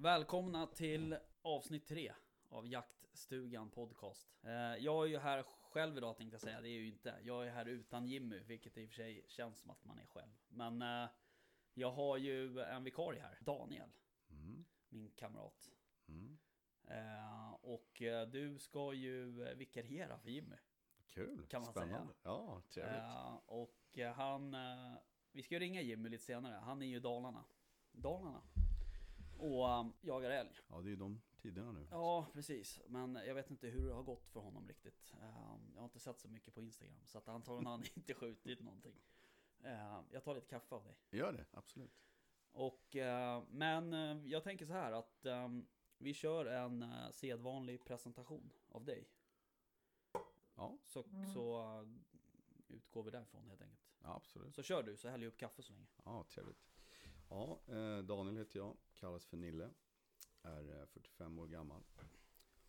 Välkomna till avsnitt tre av Jaktstugan Podcast. Eh, Jag är ju här själv idag tänkte jag säga, det är ju inte. Jag är här utan Jimmy, vilket i och för sig känns som att man är själv. Men eh, jag har ju en vikarie här, Daniel, Mm. min kamrat. Mm. Eh, Och du ska ju vikariera för Jimmy. Kul, Kan man spännande. säga. Ja, trevligt. Och han, vi ska ju ringa Jimmy lite senare, han är ju i Dalarna. Dalarna. Och eh, jagar älg. Ja, det är ju de tiderna nu. Ja, precis. Men jag vet inte hur det har gått för honom riktigt. Eh, Jag har inte sett så mycket på Instagram, så att antagligen har han inte skjutit någonting. Eh, Jag tar lite kaffe av dig. Gör det, absolut. Och, eh, men eh, jag tänker så här att vi kör en eh, sedvanlig presentation av dig. Ja, Så, så utgår vi därifrån helt enkelt. ja absolut. Så kör du, så häller jag upp kaffe så länge. Ja, trevligt. Ja, eh, Daniel heter jag, kallas för Nille. Är eh, 45 år gammal.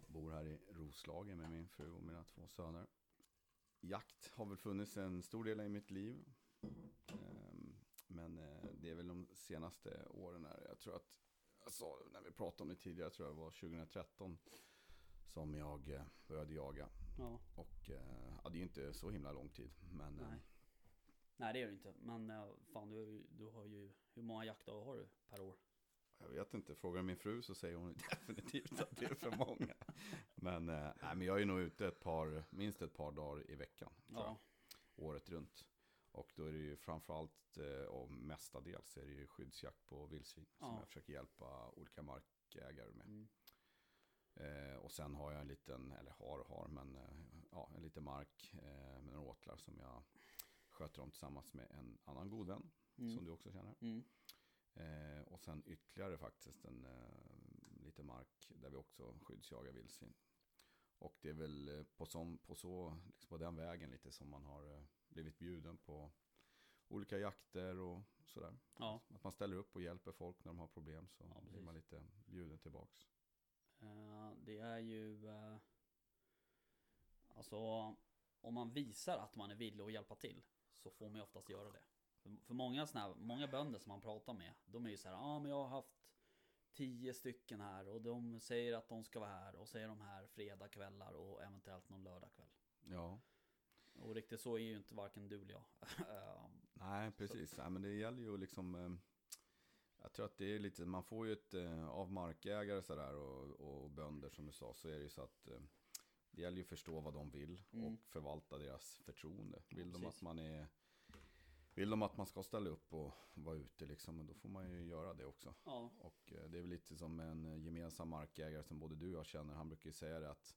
Bor här i Roslagen med min fru och mina två söner. Jakt har väl funnits en stor del i mitt liv. Ehm, Men eh, det är väl de senaste åren här. Jag tror att, jag sa när vi pratade om det tidigare, jag tror det var 2013. Som jag eh, började jaga. Ja, Och eh, ja, det är inte så himla lång tid. Men eh, nej. Nej det är det inte. Men eh, fan du, du har ju, hur många jaktdagar har du per år? Jag vet inte, frågar min fru så säger hon definitivt att det är för många. Men, eh, nej, men jag är nog ute ett par, minst ett par dagar i veckan. Ja, jag, året runt. Och då är det ju framförallt, eh, och mestadels är det ju skyddsjakt på vildsvin. Som Ja. jag försöker hjälpa olika markägare med. mm. Eh, och sen har jag en liten, eller har och har, men eh, ja, en liten mark eh, med några åtlar som jag sköter om tillsammans med en annan god vän. Mm. Som du också känner. Mm. Eh, och sen ytterligare faktiskt en eh, lite mark där vi också skyddsjagar vildsvin. Och det är väl eh, på, som, på, så, liksom på den vägen lite som man har eh, blivit bjuden på olika jakter och sådär. Ja. Att man ställer upp och hjälper folk när de har problem så Ja, blir man lite bjuden tillbaks. Eh, Det är ju Alltså Om man visar att man är villig att hjälpa till Så får man ju oftast göra det. För, för många såna många bönder som man pratar med De är ju så här, ja ah, men jag har haft Tio stycken här och de säger att de ska vara här och säger de här fredagkvällar och eventuellt någon lördagkväll. Ja, Och riktigt så är ju inte varken du eller jag. Nej precis. Nej, men det gäller ju liksom... Eh, jag tror att det är lite, man får ju ett, eh, av markägare sådär och, och bönder som du sa, så är det ju så att eh, det gäller ju att förstå vad de vill Mm. och förvalta deras förtroende. Vill de precis. att man är, vill de att man ska ställa upp och vara ute liksom, då får man ju göra det också. Ja, Och eh, det är väl lite som en eh, gemensam markägare som både du och jag känner, han brukar ju säga det att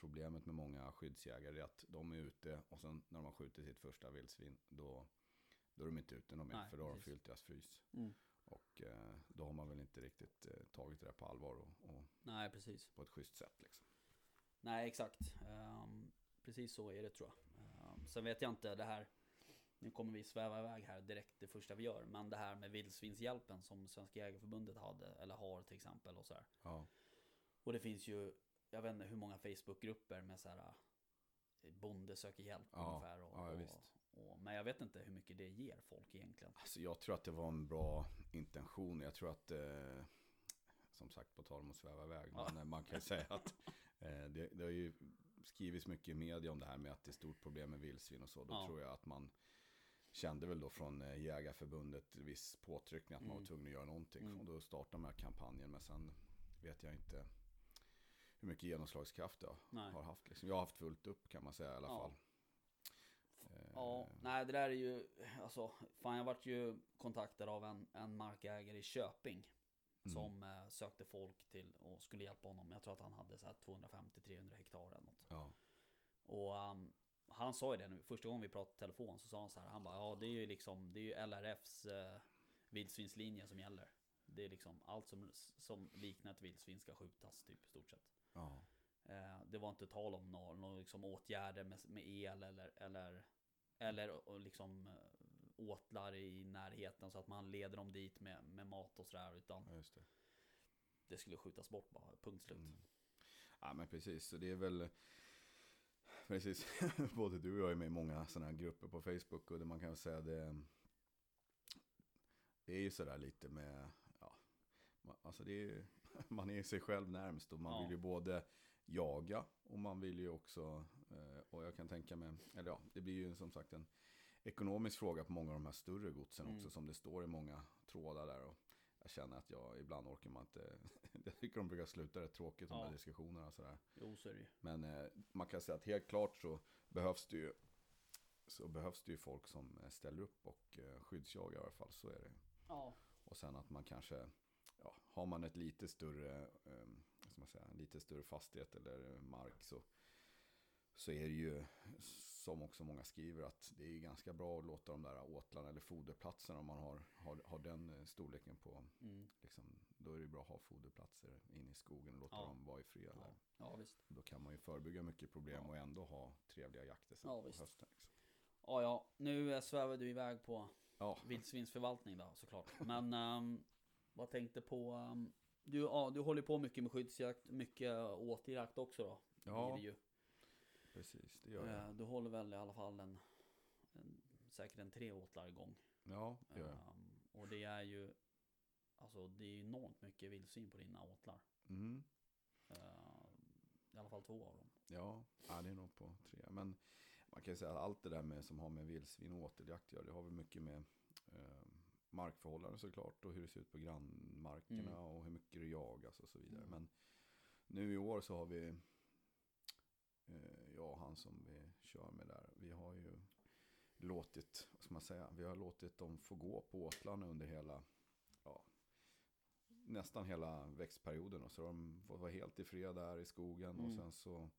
problemet med många skyddsjägare är att de är ute och sen när de har skjutit sitt första vildsvin, då, då är de inte ute någon mer, för då har de fyllt deras frys. mm. Och eh, då har man väl inte riktigt tagit det där på allvar och, och nej precis på ett schysst sätt liksom. Nej exakt. Ehm, precis så är det tror jag. Ehm, sen vet jag inte det här. Nu kommer vi sväva iväg här direkt det första vi gör. Men det här med vildsvinshjälpen som Svenska Jägareförbundet hade eller har till exempel och så här. Ja, Och det finns ju, jag vet inte hur många Facebookgrupper med så här eh, Bonde söker hjälp Ja, ungefär. Och, ja, och, visst. och, men jag vet inte hur mycket det ger folk egentligen. alltså jag tror att det var en bra intention. Jag tror att, eh, som sagt på tal om att sväva iväg, Ja. men eh, man kan ju säga att det, det har ju skrivits mycket i media om det här med att det är stort problem med vildsvin och så. Då Ja. tror jag att man kände väl då från eh, Jägarförbundet viss påtryckning att man Mm. var tvungen att göra någonting. Mm. Och då startade de här kampanjen, men sen vet jag inte hur mycket genomslagskraft jag Nej. har haft. Liksom. Jag har haft fullt upp kan man säga i alla Ja. fall. Eh, Ja, nej det där är ju, alltså, fan jag vart ju kontaktad av en, en markägare i Köping. Mm. Som eh, sökte folk till och skulle hjälpa honom. Jag tror att han hade så här 250-300 hektar eller något. Ja, Och um, han sa ju det nu, första gången vi pratade telefon så sa han så här. Han bara, ja det är ju liksom, det är ju LRFs eh, vildsvinslinje som gäller. Det är liksom allt som, som liknar ett vildsvin ska skjutas typ i stort sett. ja. Eh, det var inte tal om några, liksom åtgärder med, med el eller, eller, eller liksom eh, åtlar i närheten så att man leder dem dit med, med mat och sådär. Utan ja, det. det skulle skjutas bort bara, punkt slut. Mm. Ja men precis, så det är väl Precis, både du och jag är med i många sådana här grupper på Facebook och det man kan säga det Det är ju sådär lite med Ja, alltså det är ju man är sig själv närmst och man Ja. vill ju både jaga och man vill ju också, eh, och jag kan tänka mig, eller ja, det blir ju som sagt en ekonomisk fråga på många av de här större godsen Mm. också som det står i många trådar där. Och jag känner att jag ibland orkar man inte, jag tycker de brukar sluta rätt tråkigt de Ja. här diskussionerna och sådär. Jo, så är det ju. Men eh, man kan säga att helt klart så behövs det ju så behövs det ju folk som eh, ställer upp och eh, skyddsjagar i alla fall, så är det. Ja. Och sen att man kanske, ja, har man ett lite större, eh, man säga, lite större fastighet eller mark så, så är det ju, som också många skriver, att det är ganska bra att låta de där åtlarna eller foderplatserna om man har, har, har den eh, storleken på, Mm. liksom, då är det bra att ha foderplatser inne i skogen och låta Ja. dem vara i fred Ja. ja, visst. Då kan man ju förebygga mycket problem Ja. och ändå ha trevliga jakter sen Ja, på visst. hösten. Liksom. Ja, ja. Nu eh, svävar du iväg på Ja, vildsvinsförvaltning då såklart. Men ehm, vad tänkte på? ehm, du, ja, du håller på mycket med skyddsjakt, mycket återjakt också då. ja. Precis. Det gör jag. Eh, Du håller väl i alla fall en, en säkert en tre åtlar igång. Ja, det gör jag. Ehm, och det är ju Alltså det är enormt mycket vildsvin på dina åtlar. Mm. I alla fall två av dem. Ja, ja, det är nog på tre. Men man kan ju säga att allt det där med, som har med vildsvin och åteljakt att göra, det har väl mycket med eh, markförhållanden såklart och hur det ser ut på grannmarkerna Mm. och hur mycket det jagas och så vidare. Mm. Men nu i år så har vi, jag och han som vi kör med där, vi har ju låtit, vad ska man säga, vi har låtit dem få gå på åtlarna under hela, ja, nästan hela växtperioden. Och så har de fått vara helt i fred där i skogen och Mm. sen så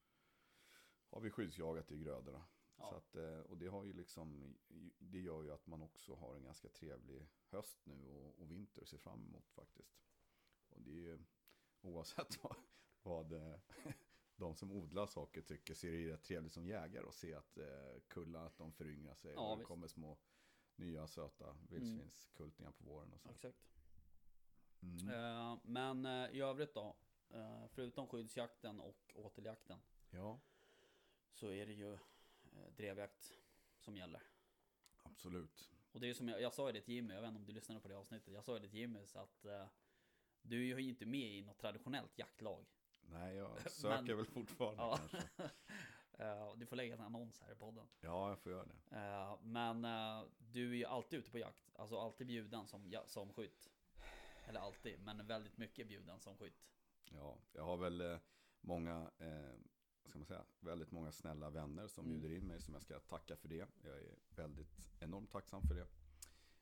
har vi skyddsjagat i grödorna. Ja. Så att, eh, och det har ju liksom, det gör ju att man också har en ganska trevlig höst nu och, och vinter att se fram emot faktiskt. Och det är ju, oavsett vad, vad eh, de som odlar saker tycker, så är det rätt trevligt som jägare att se att eh, kullar, att de föryngrar sig. Ja, och det kommer små nya söta vildsvinskultingar på våren och så. Exakt. Mm. Eh, men eh, i övrigt då? eh, förutom skyddsjakten och åteljakten. Ja, Så är det ju eh, drevjakt som gäller. absolut. Och det är som jag, jag sa det till Jimmy, jag vet inte om du lyssnade på det avsnittet. Jag sa ju det till Jimmy så att eh, du är ju inte med i något traditionellt jaktlag. Nej, jag söker väl fortfarande Ja. kanske. Eh, du får lägga en annons här i podden. Ja, jag får göra det. Eh, men eh, du är ju alltid ute på jakt. Alltså alltid bjuden som, ja, som skytt. Eller alltid, men väldigt mycket bjuden som skytt. Ja, jag har väl många, eh, ska man säga, väldigt många snälla vänner som Mm. bjuder in mig som jag ska tacka för det. Jag är väldigt enormt tacksam för det.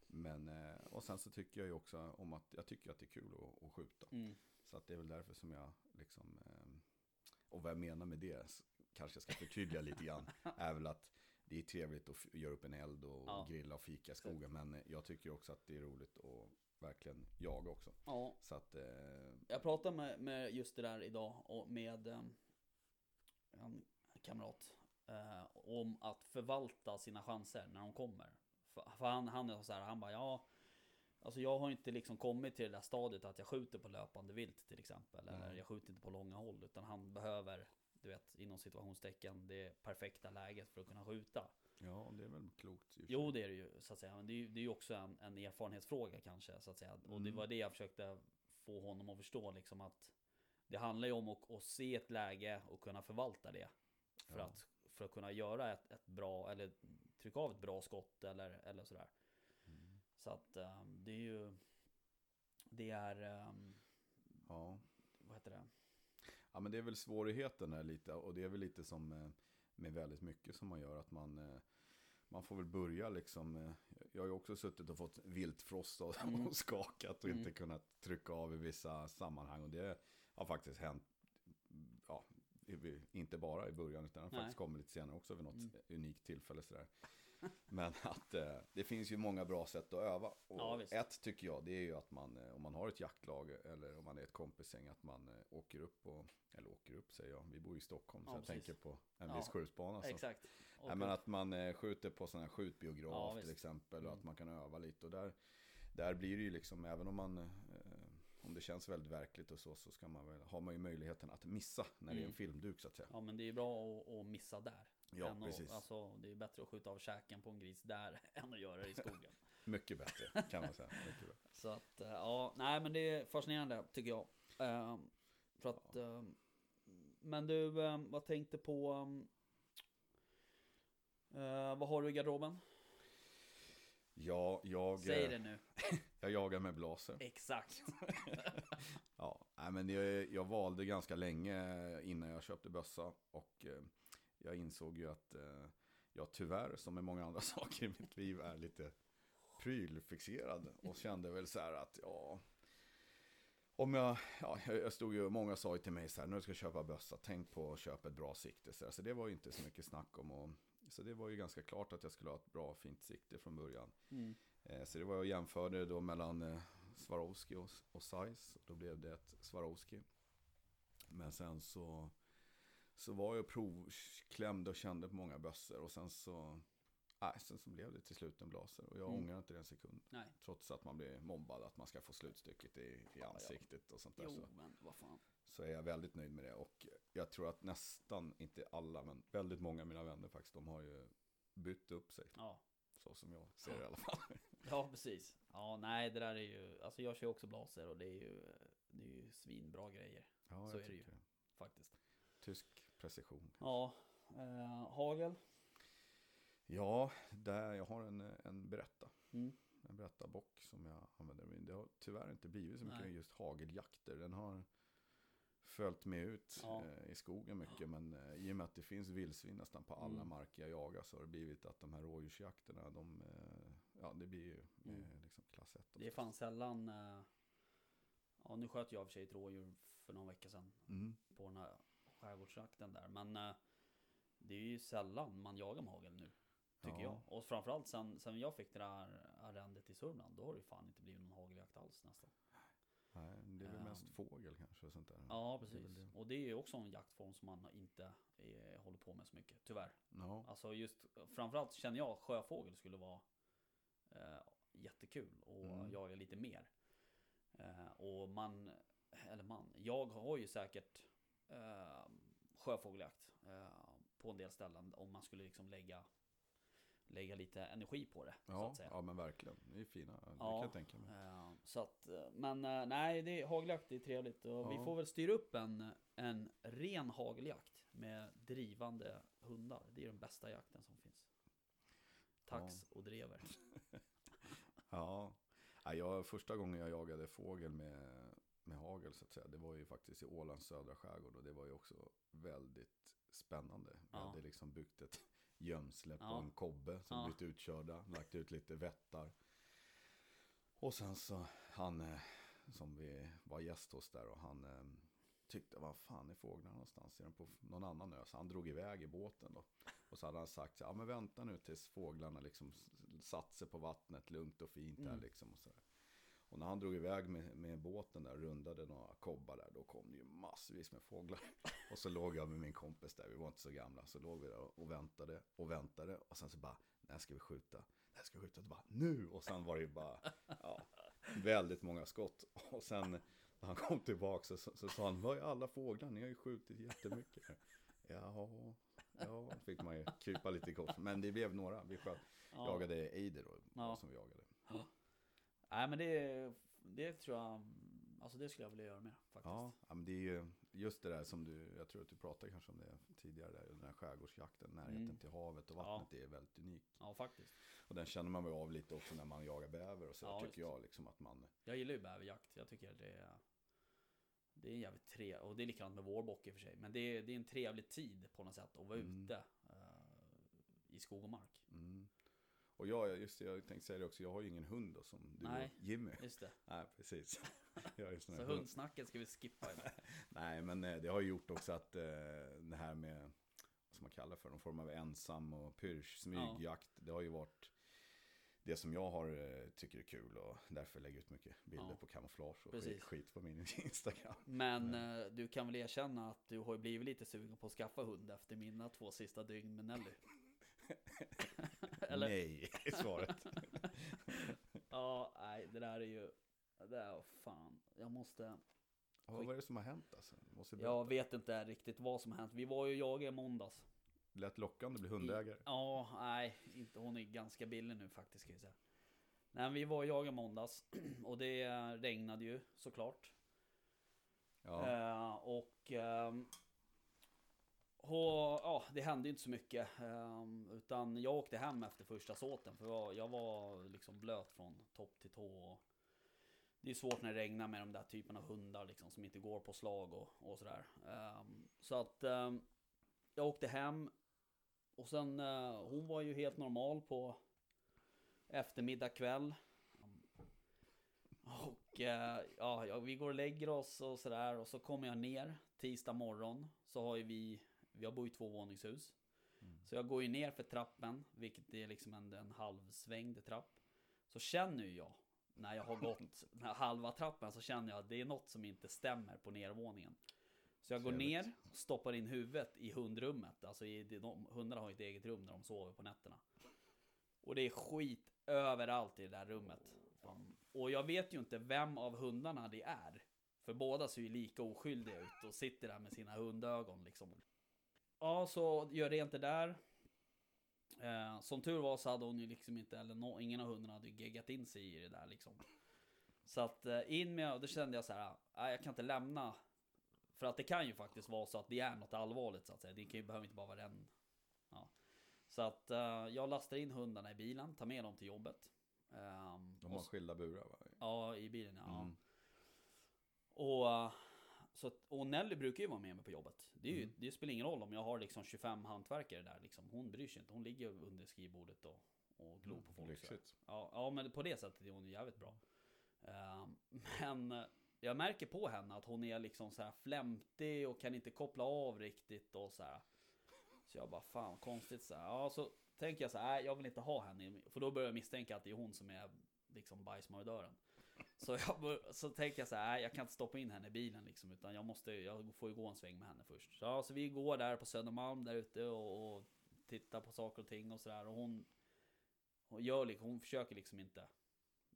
Men, och sen så tycker jag ju också om att, jag tycker att det är kul att, att skjuta. Mm. Så att det är väl därför som jag liksom, eh, och vad jag menar med det, kanske jag ska förtydliga lite grann, är väl att det är trevligt att göra upp en eld och Ja. grilla och fika i skogen. Men jag tycker också att det är roligt att verkligen jaga också. Ja, Så att, eh, jag pratade med, med just det där idag och med eh, en kamrat. Eh, om att förvalta sina chanser när de kommer. För, för han, han är så här, han bara ja. Alltså jag har inte liksom kommit till det där stadiet att jag skjuter på löpande vilt till exempel. Eller Nej. jag skjuter inte på långa håll. Utan han behöver, du vet, inom situationstecken, det perfekta läget för att kunna skjuta. ja, det är väl klokt. Jo det är det ju så att säga. Men det är ju, det är också en, en erfarenhetsfråga kanske så att säga. Och det Mm. var det jag försökte få honom att förstå liksom att det handlar ju om att, att se ett läge och kunna förvalta det. För, Ja. att, för att kunna göra ett, ett bra, eller trycka av ett bra skott eller, eller sådär. Så att ehm, det är ju Det är ehm, Ja. Vad heter det? ja, men det är väl svårigheten där lite. Och det är väl lite som eh, med väldigt mycket som man gör. Att man, eh, man får väl börja liksom. eh, Jag har ju också suttit och fått viltfrost och, Mm. och skakat och Mm. inte kunnat trycka av i vissa sammanhang. Och det har faktiskt hänt. Ja, inte bara i början utan har Nej. faktiskt kommit lite senare också vid något Mm. unikt tillfälle. Sådär. Men att eh, det finns ju många bra sätt att öva. Och Ja, ett tycker jag det är ju att man, eh, om man har ett jaktlag eller om man är ett kompisgäng, att man eh, åker upp och, eller åker upp säger jag, vi bor i Stockholm Ja, så jag tänker på en Ja, viss skjutbana. Så. Exakt. Och, Nej, men att man eh, skjuter på sådana här skjutbiograf Ja, till exempel och Mm. att man kan öva lite. Och där, där blir det ju liksom, även om man, om det känns väldigt verkligt och så, så ska man väl, har man ju möjligheten att missa när det är en Mm. filmduk så att säga. Ja men det är bra att, att missa där. Ja, än precis. Att, alltså, det är bättre att skjuta av käken på en gris där än att göra det i skogen. Mycket bättre kan man säga. Så att, eh, ja, nej men det är fascinerande tycker jag. Eh, för att... Eh, men du, eh, vad tänkte på... Eh, vad har du i garderoben? Ja, jag, Säg eh, det nu. Jag jagar med blaser. Exakt. Ja, men jag, jag valde ganska länge innan jag köpte bössa. Och eh, jag insåg ju att eh, jag tyvärr, som med många andra saker i mitt liv, är lite prylfixerad. Och kände väl så här att, ja... Om jag, ja, jag stod ju, många sa ju till mig så här, när du ska köpa bössa, tänk på att köpa ett bra sikte. Så, så det var ju inte så mycket snack om. Och, så det var ju ganska klart att jag skulle ha ett bra, fint sikte från början. Mm. Eh, Så det var jag jämförde då mellan eh, Swarovski och, och Zeiss. Då blev det ett Swarovski. Men sen så, så var jag provklämd och kände på många bössor. Och sen så, nej, sen så blev det till slut en blaser. Och jag Mm. ångrar inte det en sekund. Nej. Trots att man blir mobbad, att man ska få slutstycket i, i ansiktet och sånt där. Jo, men vad fan. så är jag väldigt nöjd med det. Och jag tror att nästan, inte alla, men väldigt många av mina vänner faktiskt, de har ju bytt upp sig. Ja. Så som jag ser det i alla fall. Ja, precis. Ja, nej, det där är ju... Alltså jag kör också blaser och det är ju... Det är ju svinbra grejer Ja, Så är det ju. tycker faktiskt. Tysk precision. Ja. Eh, hagel. Ja, där jag har en, en berätta. Mm. En berättarbock som jag använder. Det har tyvärr inte blivit så mycket Nej. just hageljakter. Den har följt med ut Ja. eh, i skogen mycket. Men eh, i och med att det finns vildsvin nästan på alla Mm. marker jag jagar så har det blivit att de här rådjursjakterna, de, eh, ja det blir ju Mm. liksom klass 1. Det är fan sällan... Ja, nu sköt jag för sig ett rådjur för någon vecka sedan. Mm. På den här skärgårdsjakten där. Men det är ju sällan man jagar med hagel nu. Tycker Ja. jag. Och framförallt sen, sen jag fick det där arrendet i Sörmland. Då har det ju fan inte blivit någon hageljakt alls nästan. Nej, det är väl mest Ehm. fågel kanske och sånt där. Ja, Det är precis. det. Och det är också en jaktform som man inte eh, håller på med så mycket. Tyvärr. Ja, Alltså just framförallt känner jag sjöfågel skulle vara eh, jättekul och Mm. jaga lite mer. Eh, och man, eller man, jag har ju säkert eh, sjöfågeljakt eh, på en del ställen om man skulle liksom lägga lägga lite energi på det. så ja, att säga. ja men verkligen. Det är fina, det Ja. kan jag tänka mig. Eh, Så att, eh, men eh, nej, det är, hageljakt är trevligt och vi Ja. får väl styra upp en, en ren hageljakt med drivande hundar. Det är den bästa jakten som finns. Tax och drever. Ja, Ja, jag, första gången jag jagade fågel med, med hagel så att säga, det var ju faktiskt i Ålands södra skärgård och det var ju också väldigt spännande. Vi Ja. hade liksom byggt ett gömsle på Ja. en kobbe som Ja. blivit utkörda, lagt ut lite vättar. Och sen så han eh, som vi var gäst hos där och han eh, tyckte, vad fan är fåglarna någonstans? Är de på någon annan ö? Så han drog iväg i båten då. Och så hade han sagt, ja men vänta nu tills fåglarna liksom satt sig på vattnet lugnt och fint där Mm. liksom. Och, så där. och när han drog iväg med, med båten där, rundade några kobbar där, då kom det ju massvis med fåglar. Och så låg jag med min kompis där, vi var inte så gamla, så låg vi där och väntade och väntade. Och sen så bara, när ska vi skjuta? När ska vi skjuta? Och bara, nu! Och sen var det ju bara, ja, väldigt många skott. Och sen när han kom tillbaka så, så, så sa han, var är alla fåglar? Ni har ju skjutit jättemycket. Ja, ja, fick man ju krypa lite i kors. Men det blev några. Vi sköt, Ja. jagade ejder då, Ja. som vi jagade. Nej men det, det tror jag, alltså det skulle jag vilja göra mer faktiskt. Ja, ja, men det är ju just det där som du, jag tror att du pratade kanske om det tidigare, där, den här skärgårdsjakten, närheten Mm. till havet och vattnet är väldigt unik. Ja, faktiskt. Och den känner man väl av lite också när man jagar bäver och så, Ja, tycker visst. jag liksom att man, Jag gillar ju bäverjakt. Jag tycker det är Det är jävligt trevligt. Och det är likadant med vårbock i och för sig. Men det är, det är en trevlig tid på något sätt att vara Mm. ute eh, i skog och mark. mm. Och jag, just det, jag tänkte säga det också, jag har ju ingen hund då som du Nej. och Jimmy. Just det. Nej, precis. Jag är Så hund- hundsnacket ska vi skippa idag. Nej, men eh, det har ju gjort också att eh, det här med, vad ska man kalla för, någon form av ensam och pyrsch, smygjakt, det har ju varit det som jag har, eh, tycker är kul och därför lägger ut mycket bilder Ja. på kamouflage och Precis. skit, på min Instagram. Men eh, du kan väl erkänna att du har blivit lite sugen på att skaffa hund efter mina två sista dygn med Nelly? Eller? Nej, är svaret. Ja, nej, det där är ju... Det där, fan. Jag måste... Ja, vad är det som har hänt alltså? Måste berätta. Jag vet inte riktigt vad som har hänt. Vi var ju jagade i måndags. Lät lockande att bli hundägare. Ja, nej, inte, hon är ganska billig nu faktiskt kan jag säga. Nej, vi var och jagade måndags och det regnade ju såklart. Ja. Eh, och... ehm, och, ja, det hände ju inte så mycket. Ehm, utan jag åkte hem efter första såten. För jag, jag var liksom blöt från topp till tå. Det är svårt när det regnar med de där typerna av hundar liksom, som inte går på slag och, och sådär. Ehm, så att ehm, jag åkte hem. Och sen, eh, hon var ju helt normal på eftermiddag kväll. Och eh, ja, ja, vi går och lägger oss och sådär. Och så kommer jag ner tisdag morgon. Så har ju vi, har bor i två våningshus. Så jag går ju ner för trappen, vilket är liksom en, en halvsvängd trapp. Så känner ju jag, när jag har gått den här halva trappen, så känner jag att det är något som inte stämmer på nedervåningen. Så jag går ner, stoppar in huvudet i hundrummet. Alltså i, de, hundarna har ju ett eget rum där de sover på nätterna. Och det är skit överallt i det där rummet. Och jag vet ju inte vem av hundarna det är. För båda ser ju lika oskyldiga ut och sitter där med sina hundögon liksom. Ja, så gör rent det där. Eh, som tur var så hade hon ju liksom inte, eller nå- ingen av hundarna hade ju geggat in sig i det där liksom. Så att eh, in med, och då kände jag så här, "Nej, jag kan inte lämna. För att det kan ju faktiskt vara så att det är något allvarligt så att säga. Det kan ju, behöver inte bara vara en. Ja. Så att eh, jag lastar in hundarna i bilen, tar med dem till jobbet. Ehm, De och har s- skilda burar va? Ja, i bilen ja. Mm. Och, eh, så, att- och Nelly brukar ju vara med mig på jobbet. Det, ju, Mm. det spelar ingen roll om jag har liksom 25 hantverkare där. Liksom. Hon bryr sig inte. Hon ligger under skrivbordet och, och glor på folk. Lyxigt. Ja, ja, men på det sättet är hon jävligt bra. Ehm, men eh, jag märker på henne att hon är liksom så här flämtig och kan inte koppla av riktigt och så här. Så jag bara fan konstigt så här. Ja, så tänker jag så här, "Nej, jag vill inte ha henne. För då börjar jag misstänka att det är hon som är liksom bajsmarodören. Så jag så tänker jag så här, "Nej, jag kan inte stoppa in henne i bilen liksom. Utan jag måste, jag får ju gå en sväng med henne först. Så, ja, så vi går där på Södermalm där ute och, och tittar på saker och ting och sådär. Och hon, hon gör liksom, hon försöker liksom inte.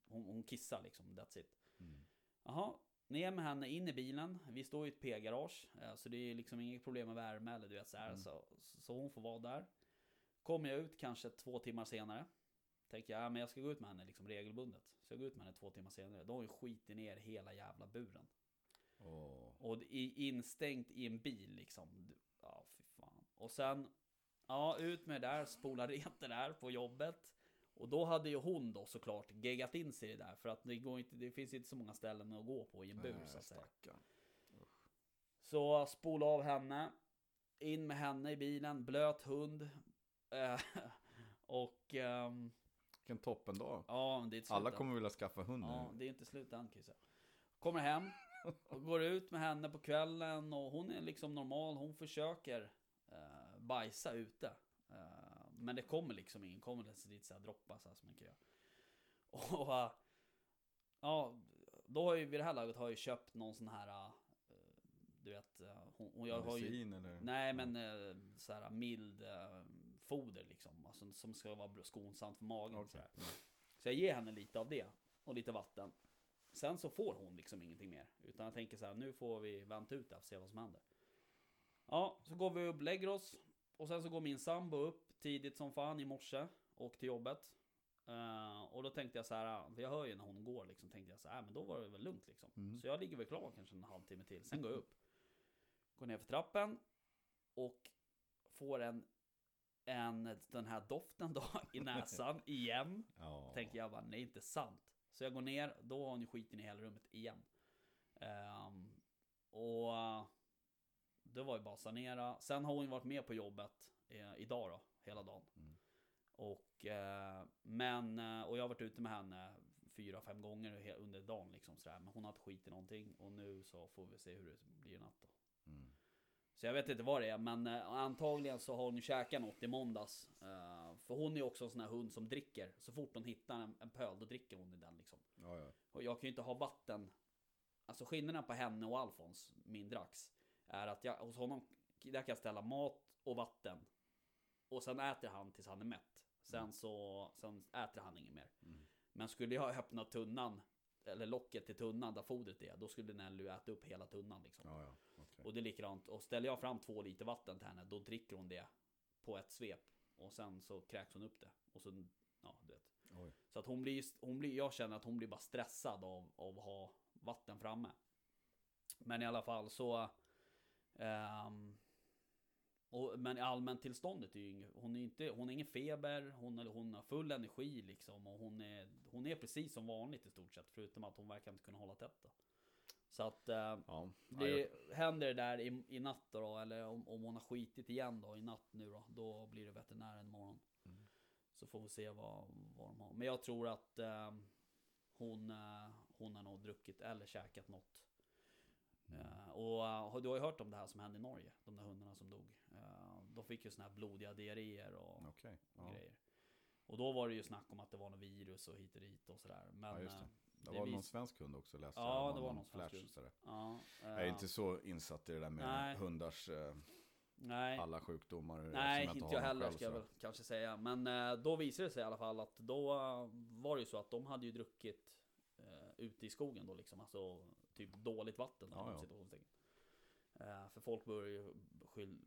Hon, hon kissar liksom, that's it. Mm. Jaha, ner med henne in i bilen. Vi står i ett P-garage. eh, Så det är liksom inget problem med värme eller du vet så här. Mm. Så, så hon får vara där. Kommer jag ut kanske två timmar senare. Tänker jag, ja, men jag ska gå ut med henne liksom regelbundet. Så jag går ut med henne två timmar senare. Då har hon skitit ner hela jävla buren. Åh. Och instängt i en bil liksom. Ja, fy fan. Och sen, ja, ut med det där, spola rent det där på jobbet. Och då hade ju hon då såklart geggat in sig i det där. För att det, går inte, det finns inte så många ställen att gå på i en bur Nej, så att säga. Så spola av henne. In med henne i bilen, blöt hund. Eh, och ehm, Vilken toppendag. ja, det är Alla kommer vilja skaffa hund Ja, nu. det är inte slut än. Kommer hem och går ut med henne på kvällen och hon är liksom normal. Hon försöker eh, bajsa ute. Eh, men det kommer liksom ingen, kommer det dit så här droppa så här som man kan göra. Och eh, ja, då har ju vid det här laget har jag ju köpt någon sån här eh, du vet, eh, hon, och jag har ju Medicin eller? Nej men eh, så här mild foder liksom. Alltså, som ska vara skonsamt för magen. Okej. Så, här. så jag ger henne lite av det. Och lite vatten. Sen så får hon liksom ingenting mer. Utan jag tänker så här, nu får vi vänta ut det och se vad som händer. Ja, så går vi upp, lägger oss. Och sen så går min sambo upp tidigt som fan i morse. Och till jobbet. Eh, och då tänkte jag så här, för jag hör ju när hon går liksom. Tänkte jag så här, men då var det väl lugnt liksom. Mm. Så jag ligger väl klar kanske en halvtimme till. Sen går jag upp. Går ner för trappen. Och får en, en den här doften då i näsan igen. Ja. Tänker jag bara, nej inte sant. Så jag går ner, då har hon ju skiten i hela rummet igen. Ehm, och det var ju bara att sanera. Sen har hon ju varit med på jobbet eh, idag då, hela dagen. Mm. Och, eh, men, eh, och jag har varit ute med henne fyra, fem gånger under dagen liksom sådär. Men hon har inte skit i någonting. Och nu så får vi se hur det blir i natt då. Mm. Så jag vet inte vad det är, men eh, antagligen så har hon käkat något i måndags. Eh, för hon är också en sån här hund som dricker. Så fort hon hittar en, en pöl, då dricker hon i den liksom. Ja, ja. Och jag kan ju inte ha vatten. Alltså skillnaden på henne och Alfons, min drax, är att jag, hos honom, där kan jag ställa mat och vatten. Och sen äter han tills han är mätt. Sen så, sen äter han inget mer. Mm. Men skulle jag öppna tunnan, eller locket till tunnan där fodret är, då skulle Nelly äta upp hela tunnan liksom. ja. Och det är likadant. Och ställer jag fram två liter vatten till henne, då dricker hon det på ett svep. Och sen så kräks hon upp det. Och så, ja du vet. Oj. Så att hon blir, hon blir, jag känner att hon blir bara stressad av, av att ha vatten framme. Men i alla fall så... ehm, och, men allmäntillståndet är ju inget, hon är inte, hon har ingen feber, hon, är- hon har full energi liksom och hon är, hon är precis som vanligt i stort sett förutom att hon verkar inte kunna hålla tätt då. Så att eh, Ja, det jag, händer det där i, i natt då, då eller om, om hon har skitit igen då i natt nu då, då blir det veterinären imorgon. Mm. Så får vi se vad, vad de har. Men jag tror att eh, hon, eh, hon har nog druckit eller käkat något. Mm. Och eh, du har ju hört om det här som hände i Norge, de där hundarna som dog. Eh, de fick ju såna här blodiga diarréer och, och Ja. grejer. Och då var det ju snack om att det var något virus och hit och dit och sådär. Men Ja, det. Det det var vis- någon svensk hund också läste Ja, jag. det var någon någon flash, hund. sådär. ja, Jag är eh, inte så insatt i det där med Nej. hundars eh, nej. alla sjukdomar. Nej, eftersom inte jag har dem heller själv, ska jag väl kanske säga. Men eh, då visade det sig i alla fall att då eh, var det ju så att de hade ju druckit eh, ute i skogen då liksom. Alltså typ dåligt vatten. Ja, Ja, ja. situationstecken. Eh, för folk började ju beskyll,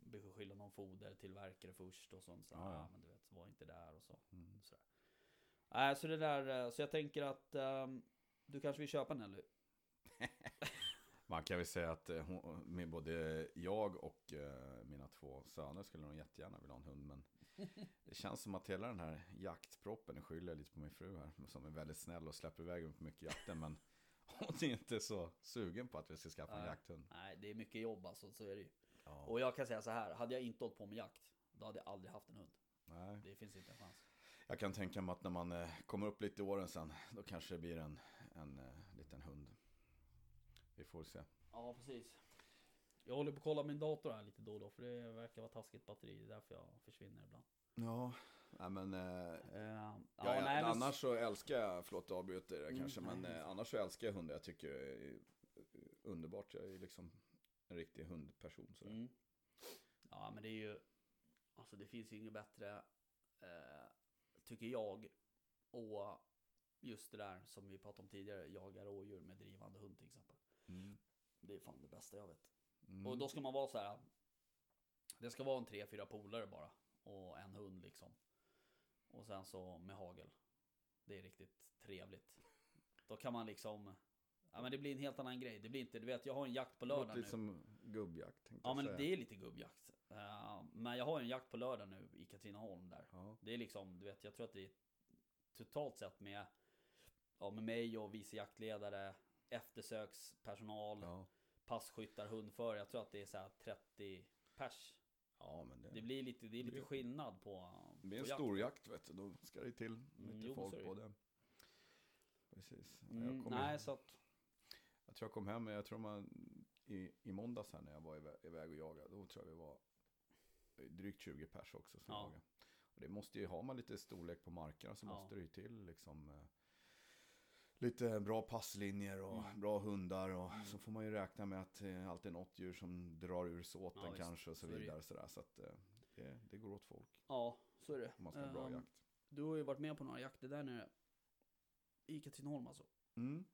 beskylla någon fodertillverkare först och sånt. Så, Ja, ja. ja, men du vet, var inte där och så. Mm. Sådär. Nej, så det där, eh, så jag tänker att ehm, du kanske vill köpa Nelly? Man kan väl säga att eh, hon, med både jag och eh, mina två söner skulle nog jättegärna vilja ha en hund. Men det känns som att hela den här jaktproppen, nu skyller jag lite på min fru här, som är väldigt snäll och släpper iväg mig på mycket jakten. Men hon är inte så sugen på att vi ska skaffa en Nej. jakthund. Nej, det är mycket jobb alltså, så är det ju. Ja. Och jag kan säga så här, hade jag inte hållit på med jakt, då hade jag aldrig haft en hund. Nej. Det finns inte en chans. Jag kan tänka mig att när man eh, kommer upp lite i åren sen, då kanske det blir en, en eh, liten hund. Vi får se. Ja, precis. Jag håller på att kolla min dator här lite då och då, för det verkar vara taskigt batteri. Det är därför jag försvinner ibland. Ja, nej men... Eh, Uh, ja, Ja, nej, men- annars så älskar jag, förlåt jag avbryter det Mm, kanske, men nej. eh, annars så älskar jag hundar. Jag tycker det är underbart. Jag är liksom en riktig hundperson. Sådär. Mm. Ja, men det är ju... Alltså det finns ju inget bättre, eh, tycker jag. Och just det där som vi pratade om tidigare, jaga rådjur med drivande hund till exempel. Mm. Det är fan det bästa jag vet. Mm. Och då ska man vara så här. Det ska vara en tre, fyra polare bara. Och en hund liksom. Och sen så med hagel. Det är riktigt trevligt. Då kan man liksom. Ja men det blir en helt annan grej. Det blir inte, du vet jag har en jakt på Det lördag nu. lite som gubbjakt Ja men säga. det är lite gubbjakt. Eh, men jag har en jakt på lördag nu i Katrineholm där. Ja. Det är liksom, du vet jag tror att det är totalt sett med, ja, med mig och vice jaktledare, eftersökspersonal, Ja. passkyttar, hundförare. Jag tror att det är så här 30 pers. ja, men det, Det blir lite, det är lite Det- skillnad på, det blir en stor jakt vet du. Då ska det till lite Mm, jo, folk är på det. Precis. Mm, jag, nej in, så att, jag tror jag kom hem, jag tror man i, i måndags här när jag var iväg och jagade. Då tror jag vi var drygt 20 pers också som Ja. Och det måste ju, har man lite storlek på markerna så Ja. måste det ju till liksom eh, lite bra passlinjer och Mm. bra hundar och Mm. så får man ju räkna med att eh, alltid något djur som drar ur såten Ja, kanske och så Så är det vidare. Sådär, så att eh, det, det går åt folk ja så är det. om man ska ha bra Ehm, jakt. Du har ju varit med på några jakter där nere. I Katrineholm alltså. Mm.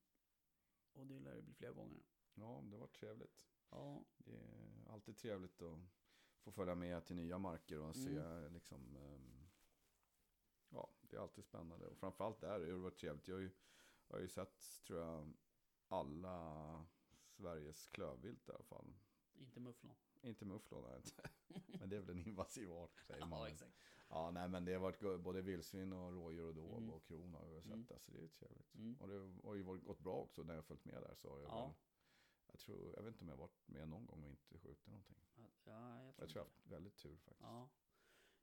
Och det lär det bli flera gånger. Ja, det var trevligt. Ja, Det är alltid trevligt att få följa med till nya marker och se Mm. liksom ehm, Ja, det är alltid spännande och framförallt där har det varit trevligt. Jag har ju, jag har ju sett, tror jag, alla Sveriges klövvilt i alla fall. inte mufflon. Inte mufflon, nej, men det är väl en invasiv art säger man. Ja, exakt. Ja, nej men det har varit både vildsvin och rådjur och dov Mm. och kron har jag sett. Mm. Alltså det är trevligt. Mm. Och det har ju varit, gått bra också när jag har följt med där. Så har jag, Ja. väl, jag, tror, jag vet inte om jag varit med någon gång och inte skjutit någonting. Ja, jag tror, Jag tror jag haft väldigt tur faktiskt. Ja.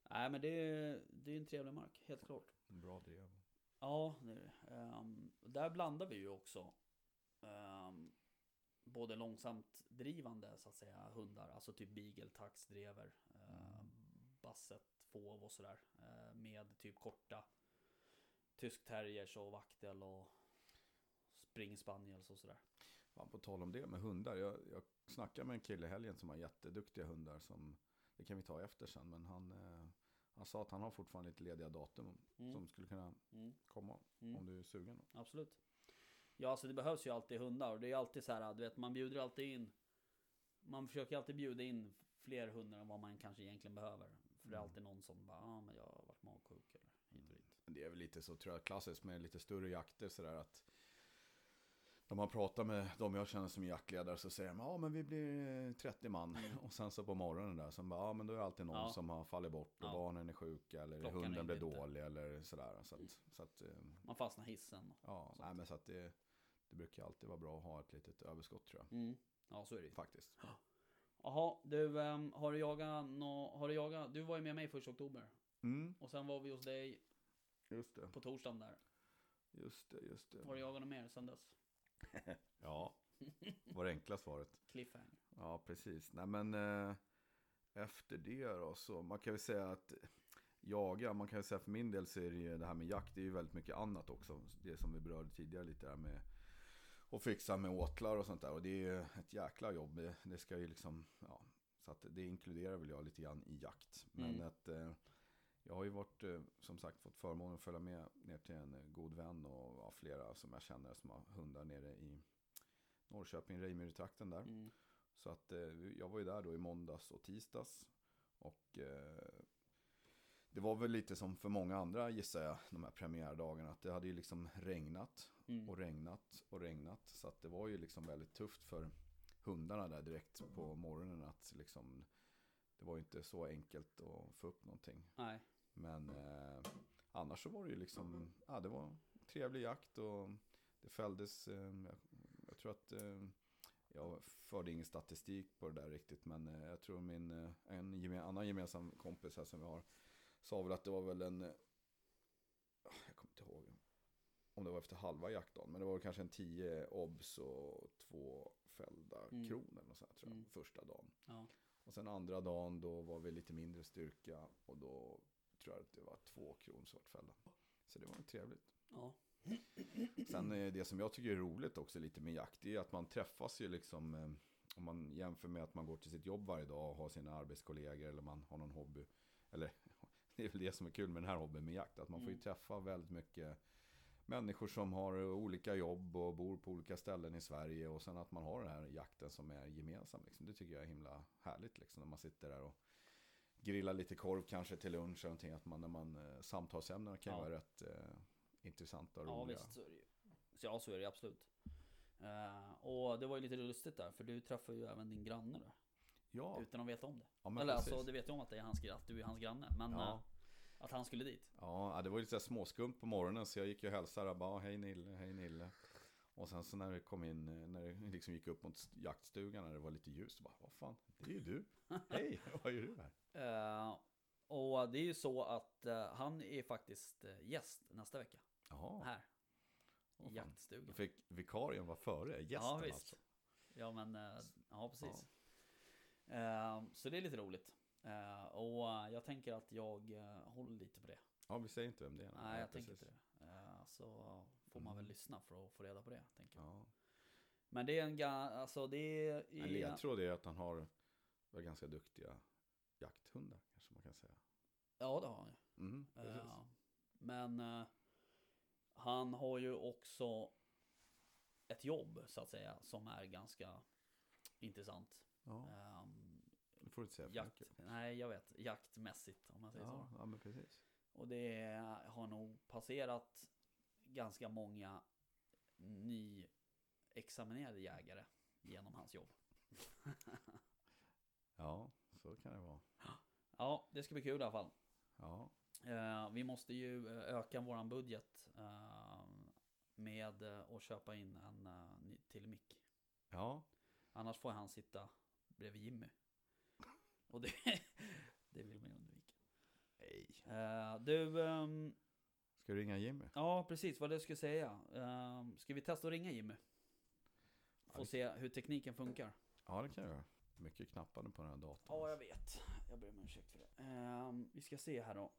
Nej men det är, det är en trevlig mark, helt klart. Bra drev. Ja, det är det. Ehm, där blandar vi ju också ehm, både långsamt drivande så att säga hundar, alltså typ beagle, tax, drever, um, basset, fåv och sådär. eh, med typ korta tysk terriers och vaktel och spring spaniels och sådär. Fan, på tal om det med hundar. Jag, jag snackade med en kille i helgen som har jätteduktiga hundar. Som, det kan vi ta efter sen. Men han, eh, han sa att han har fortfarande lite lediga datum. Mm. Som skulle kunna Mm. komma. Mm. Om du är sugen. Absolut. Ja, alltså det behövs ju alltid hundar och det är alltid så här, du vet, man bjuder alltid in. Man försöker alltid bjuda in fler hundar än vad man kanske egentligen behöver. För det är Mm. alltid någon som bara, ja ah, men jag har varit magsjuk eller hit och dit. Det är väl lite så tror jag klassiskt med lite större jakter sådär att När man pratar med de jag känner som jaktledare så säger de ja men vi blir eh, 30 man. Och sen så på morgonen där så bara, ja men då är det alltid någon Ja. som har fallit bort och Ja. barnen är sjuka eller Klockan hunden blir dålig eller sådär. Så att, så att eh, Man fastnar hissen. ja, nej men så att det, det brukar alltid vara bra att ha ett litet överskott tror jag. Mm. Ja, så är det ju. Faktiskt. Jaha, du, ehm, har du jagat nå, har du jagat, du var ju med mig första oktober. Mm, Och sen var vi hos dig på torsdagen där. Just det, just det. Har du jagat något mer sen dess? Ja, var det enkla svaret. Cliffhanger. Ja, precis. Nej, men eh, efter det då så, man kan ju säga att jaga, man kan ju säga för min del så är det ju det här med jakt, det är ju väldigt mycket annat också. Det som vi berörde tidigare lite där med att fixa med åtlar och sånt där. Och det är ju ett jäkla jobb. Det, det ska ju liksom, ja, så att det inkluderar väl jag lite grann i jakt. Men Mm. att eh, jag har ju varit, eh, som sagt, fått förmånen att följa med ner till en eh, god vän och ja, flera som jag känner som har hundar nere i Norrköping, Rejmyretrakten där. Mm. Så att eh, jag var ju där då i måndags och tisdags. Och eh, det var väl lite som för många andra gissar jag, de här premiärdagarna. Att det hade ju liksom regnat Mm. och regnat och regnat. Så att det var ju liksom väldigt tufft för hundarna där direkt på morgonen. Att liksom, det var ju inte så enkelt att få upp någonting. Nej. Men eh, annars så var det ju liksom, ja det var trevlig jakt och det fälldes, eh, jag, jag tror att, eh, jag förde ingen statistik på det där riktigt, men eh, jag tror min, eh, en geme, annan gemensam kompis här som vi har, sa väl att det var väl en, eh, jag kommer inte ihåg om det var efter halva jaktdagen, men det var väl kanske en tio obs och två fällda Mm. kronor och så här, tror jag, Mm. första dagen. Ja. Och sen andra dagen då var vi lite mindre styrka och då tror jag att det var två vart fällda. Så det var trevligt. Ja. Sen eh, det som jag tycker är roligt också lite med jakt det är att man träffas ju liksom eh, om man jämför med att man går till sitt jobb varje dag och har sina arbetskollegor eller man har någon hobby. Eller det är väl det som är kul med den här hobbyn med jakt. Att man får ju Mm. träffa väldigt mycket människor som har olika jobb och bor på olika ställen i Sverige. Och sen att man har den här jakten som är gemensam. Liksom. Det tycker jag är himla härligt liksom, när man sitter där och grillar lite korv kanske till lunch. Eller någonting, att man, när man, eh, samtalsämnena kan Ja. vara rätt eh, intressanta och Ja roliga. visst så är det ju. Så Ja så är det absolut. Eh, och det var ju lite lustigt där för du träffade ju även din granne där. Ja, Utan att veta om det. ja Eller precis. alltså du vet ju om att, det är hans, att du är hans granne. Men Ja. eh, att han skulle dit. Ja, det var ju lite småskumt på morgonen så jag gick ju och hälsade bara hej Nille, hej Nille. Och sen så när det kom in, eh, när det liksom gick upp mot jaktstugan när det var lite ljus, så bara vad fan, det är ju du. Hej, vad gör du här? Eh, och det är ju så att eh, han är faktiskt gäst nästa vecka. Jaha, Här. fan. jaktstugan. Då fick vikarien vara före gästen ja visst. alltså. Ja men, eh, ja precis. Eh, så det är lite roligt. Och jag tänker att jag håller lite på det. Ja, vi säger inte vem det är. Nej, jag precis. tänker inte det. Så får man väl Mm. lyssna för att få reda på det. Tänker jag. Ja. Men det är en ga- alltså det är... En ledtråd är att han har ganska duktiga jakthundar, kanske man kan säga. Ja det har han ju. Mm. Eh, men eh, han har ju också ett jobb så att säga som är ganska intressant. Ja, Ehm, det får du inte säga för jakt, mycket. nej jag vet, jaktmässigt om man säger Ja, så. ja, men precis. Och det har nog passerat ganska många nyexaminerade jägare genom hans jobb. Ja, så kan det vara. Ja, det ska bli kul i alla fall. Ja, Eh, vi måste ju eh, öka våran budget eh, med eh, att köpa in en eh, ny till mick. ja. Annars får han sitta bredvid Jimmy. Och det, det vill man ju undvika. Nej. Eh, du, ehm, Ska du ringa Jimmy? ja precis vad det skulle säga. Uh, ska vi testa att ringa Jimmy? Ja, Få det- se hur tekniken funkar. Ja, det kan jag göra. Mycket knappar nu på den här datorn. Ja, jag vet. Jag ber om ursäkt för det. Ehm, vi ska se här då.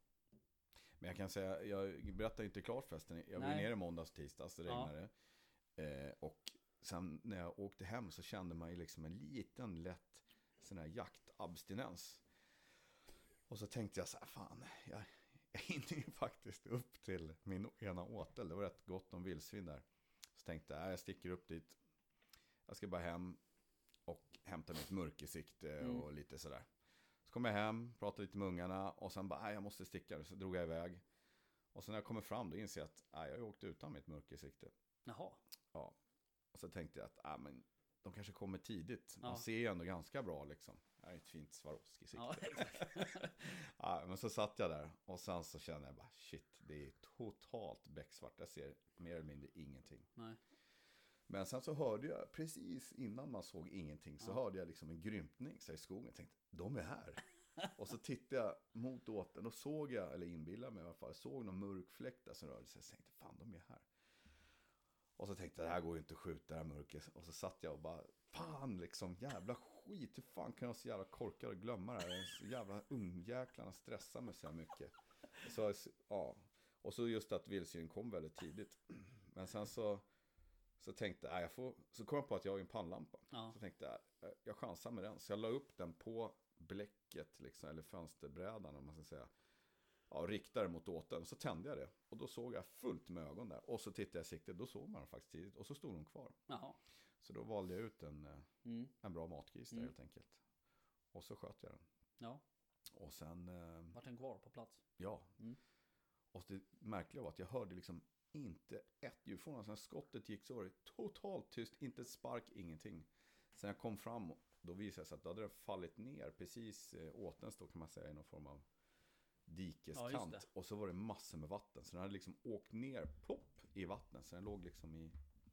Men jag kan säga, jag berättade inte klart förresten. Jag var Nej. nere i måndags, tisdags, det Ja. regnade. Eh, och sen när jag åkte hem så kände man ju liksom en liten lätt sån här jaktabstinens. Och så tänkte jag så här, fan, jag, jag hinner ju faktiskt upp till min ena åtel. Det var rätt gott om vildsvin där. Så tänkte jag, "Nej, jag sticker upp dit. Jag ska bara hem och hämta mitt mörkersikte Mm. och lite sådär. Så kom jag hem, pratade lite med ungarna och sen bara, "Nej, jag måste sticka. Så drog jag iväg. Och sen när jag kommer fram då inser jag att jag har åkt utan mitt mörkersikte. Jaha. Och så tänkte jag att ah, men, de kanske kommer tidigt. De Ja. ser ju ändå ganska bra liksom. Är ett fint Swarovski sikte. Ja. Ja, men så satt jag där och sen så kände jag bara shit, det är totalt becksvart. Jag ser mer eller mindre ingenting. Nej. Men sen så hörde jag, precis innan man såg ingenting, så Ja. hörde jag liksom en grymtning så i skogen. Jag tänkte, de är här. och så tittade jag mot åten och såg jag, eller inbillade mig i alla fall, såg någon mörk fläck där som rörde sig. Jag tänkte, fan de är här. Och så tänkte jag, det här går ju inte att skjuta det här mörkret. Och så satt jag och bara, fan liksom, jävla skit. Hur fan kan jag vara så jävla korkad och glömma det här? Så jävla ungjäklarna stressar mig så här mycket. Så, ja. Och så just att vildsvin kom väldigt tidigt. Men sen så, så tänkte jag, jag får, så kom jag på att jag har en pannlampa. Ja. Så tänkte jag, eh, jag chansar med den. Så jag la upp den på bläcket, liksom, eller fönsterbrädan om man ska säga. Ja, riktade mot åten. Så tände jag det. Och då såg jag fullt med ögon där. Och så tittade jag i sikte, då såg man den faktiskt tidigt. Och så stod hon kvar. Jaha. Så då valde jag ut en, eh, Mm. en bra matgris där Mm. helt enkelt. Och så sköt jag den. Ja, Och sen, eh, vart den kvar på plats? ja. Mm. Och det märkliga var att jag hörde liksom inte ett ljud från. Sen skottet gick så var det totalt tyst, inte ett spark, ingenting. Sen jag kom fram, då visade det sig att då hade den fallit ner precis eh, åtens då kan man säga i någon form av dikeskant. Ja, och så var det massor med vatten. Så den hade liksom åkt ner, plopp, i vattnet. Så den låg liksom i,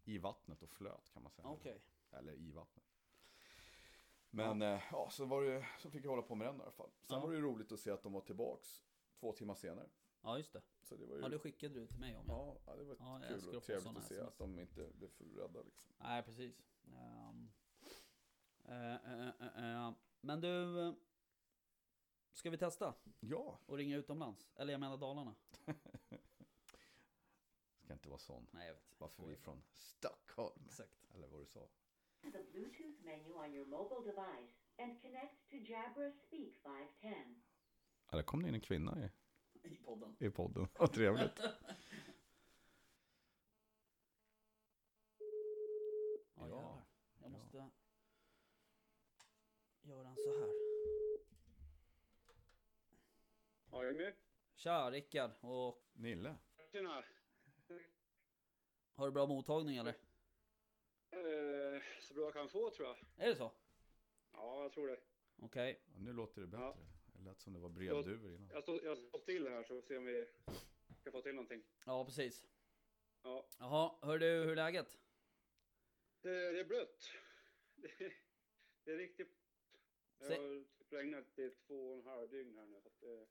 i vattnet och flöt kan man säga. Okej. Eller i vattnet. Men ja, ja så, var det, så fick jag hålla på med den i alla fall. Sen Ja. var det ju roligt att se att de var tillbaks två timmar senare. Ja, just det. Så det var ju... Ja, det skickade du till mig om. Ja. Ja, det var Ja, kul och trevligt att se sms. att de inte blev för rädda liksom. Nej, precis. Eh, eh, eh, eh. Men du, eh, ska vi testa Ja, och ringa utomlands? Eller jag menar Dalarna. ska inte vara sån. Nej, jag vet. Varför vi är från Stockholm. Exakt. Eller vad du sa. the Bluetooth menu on your mobile device and connect to Jabra Speak 510. Ja, där kom det in en kvinna i, I podden. i podden. Vad trevligt. Ja, Ja. Jag ja. måste göra en så här. Ja, jag är med. Tja Rickard, och Nille. Tjena. Har du bra mottagning eller? Eh, så bra jag kan få tror jag. Är det så? Ja, jag tror det. Okej. Ja, nu låter det bättre. Ja. Det lät som det var brevduvor innan. Jag står, jag står still här så får vi se om vi ska få till någonting. Ja, precis. Ja, Jaha, hör du hur är läget? det, det är blött. Det, det är riktigt... Det har typ regnat i två och en halv dygn här nu. Så att det,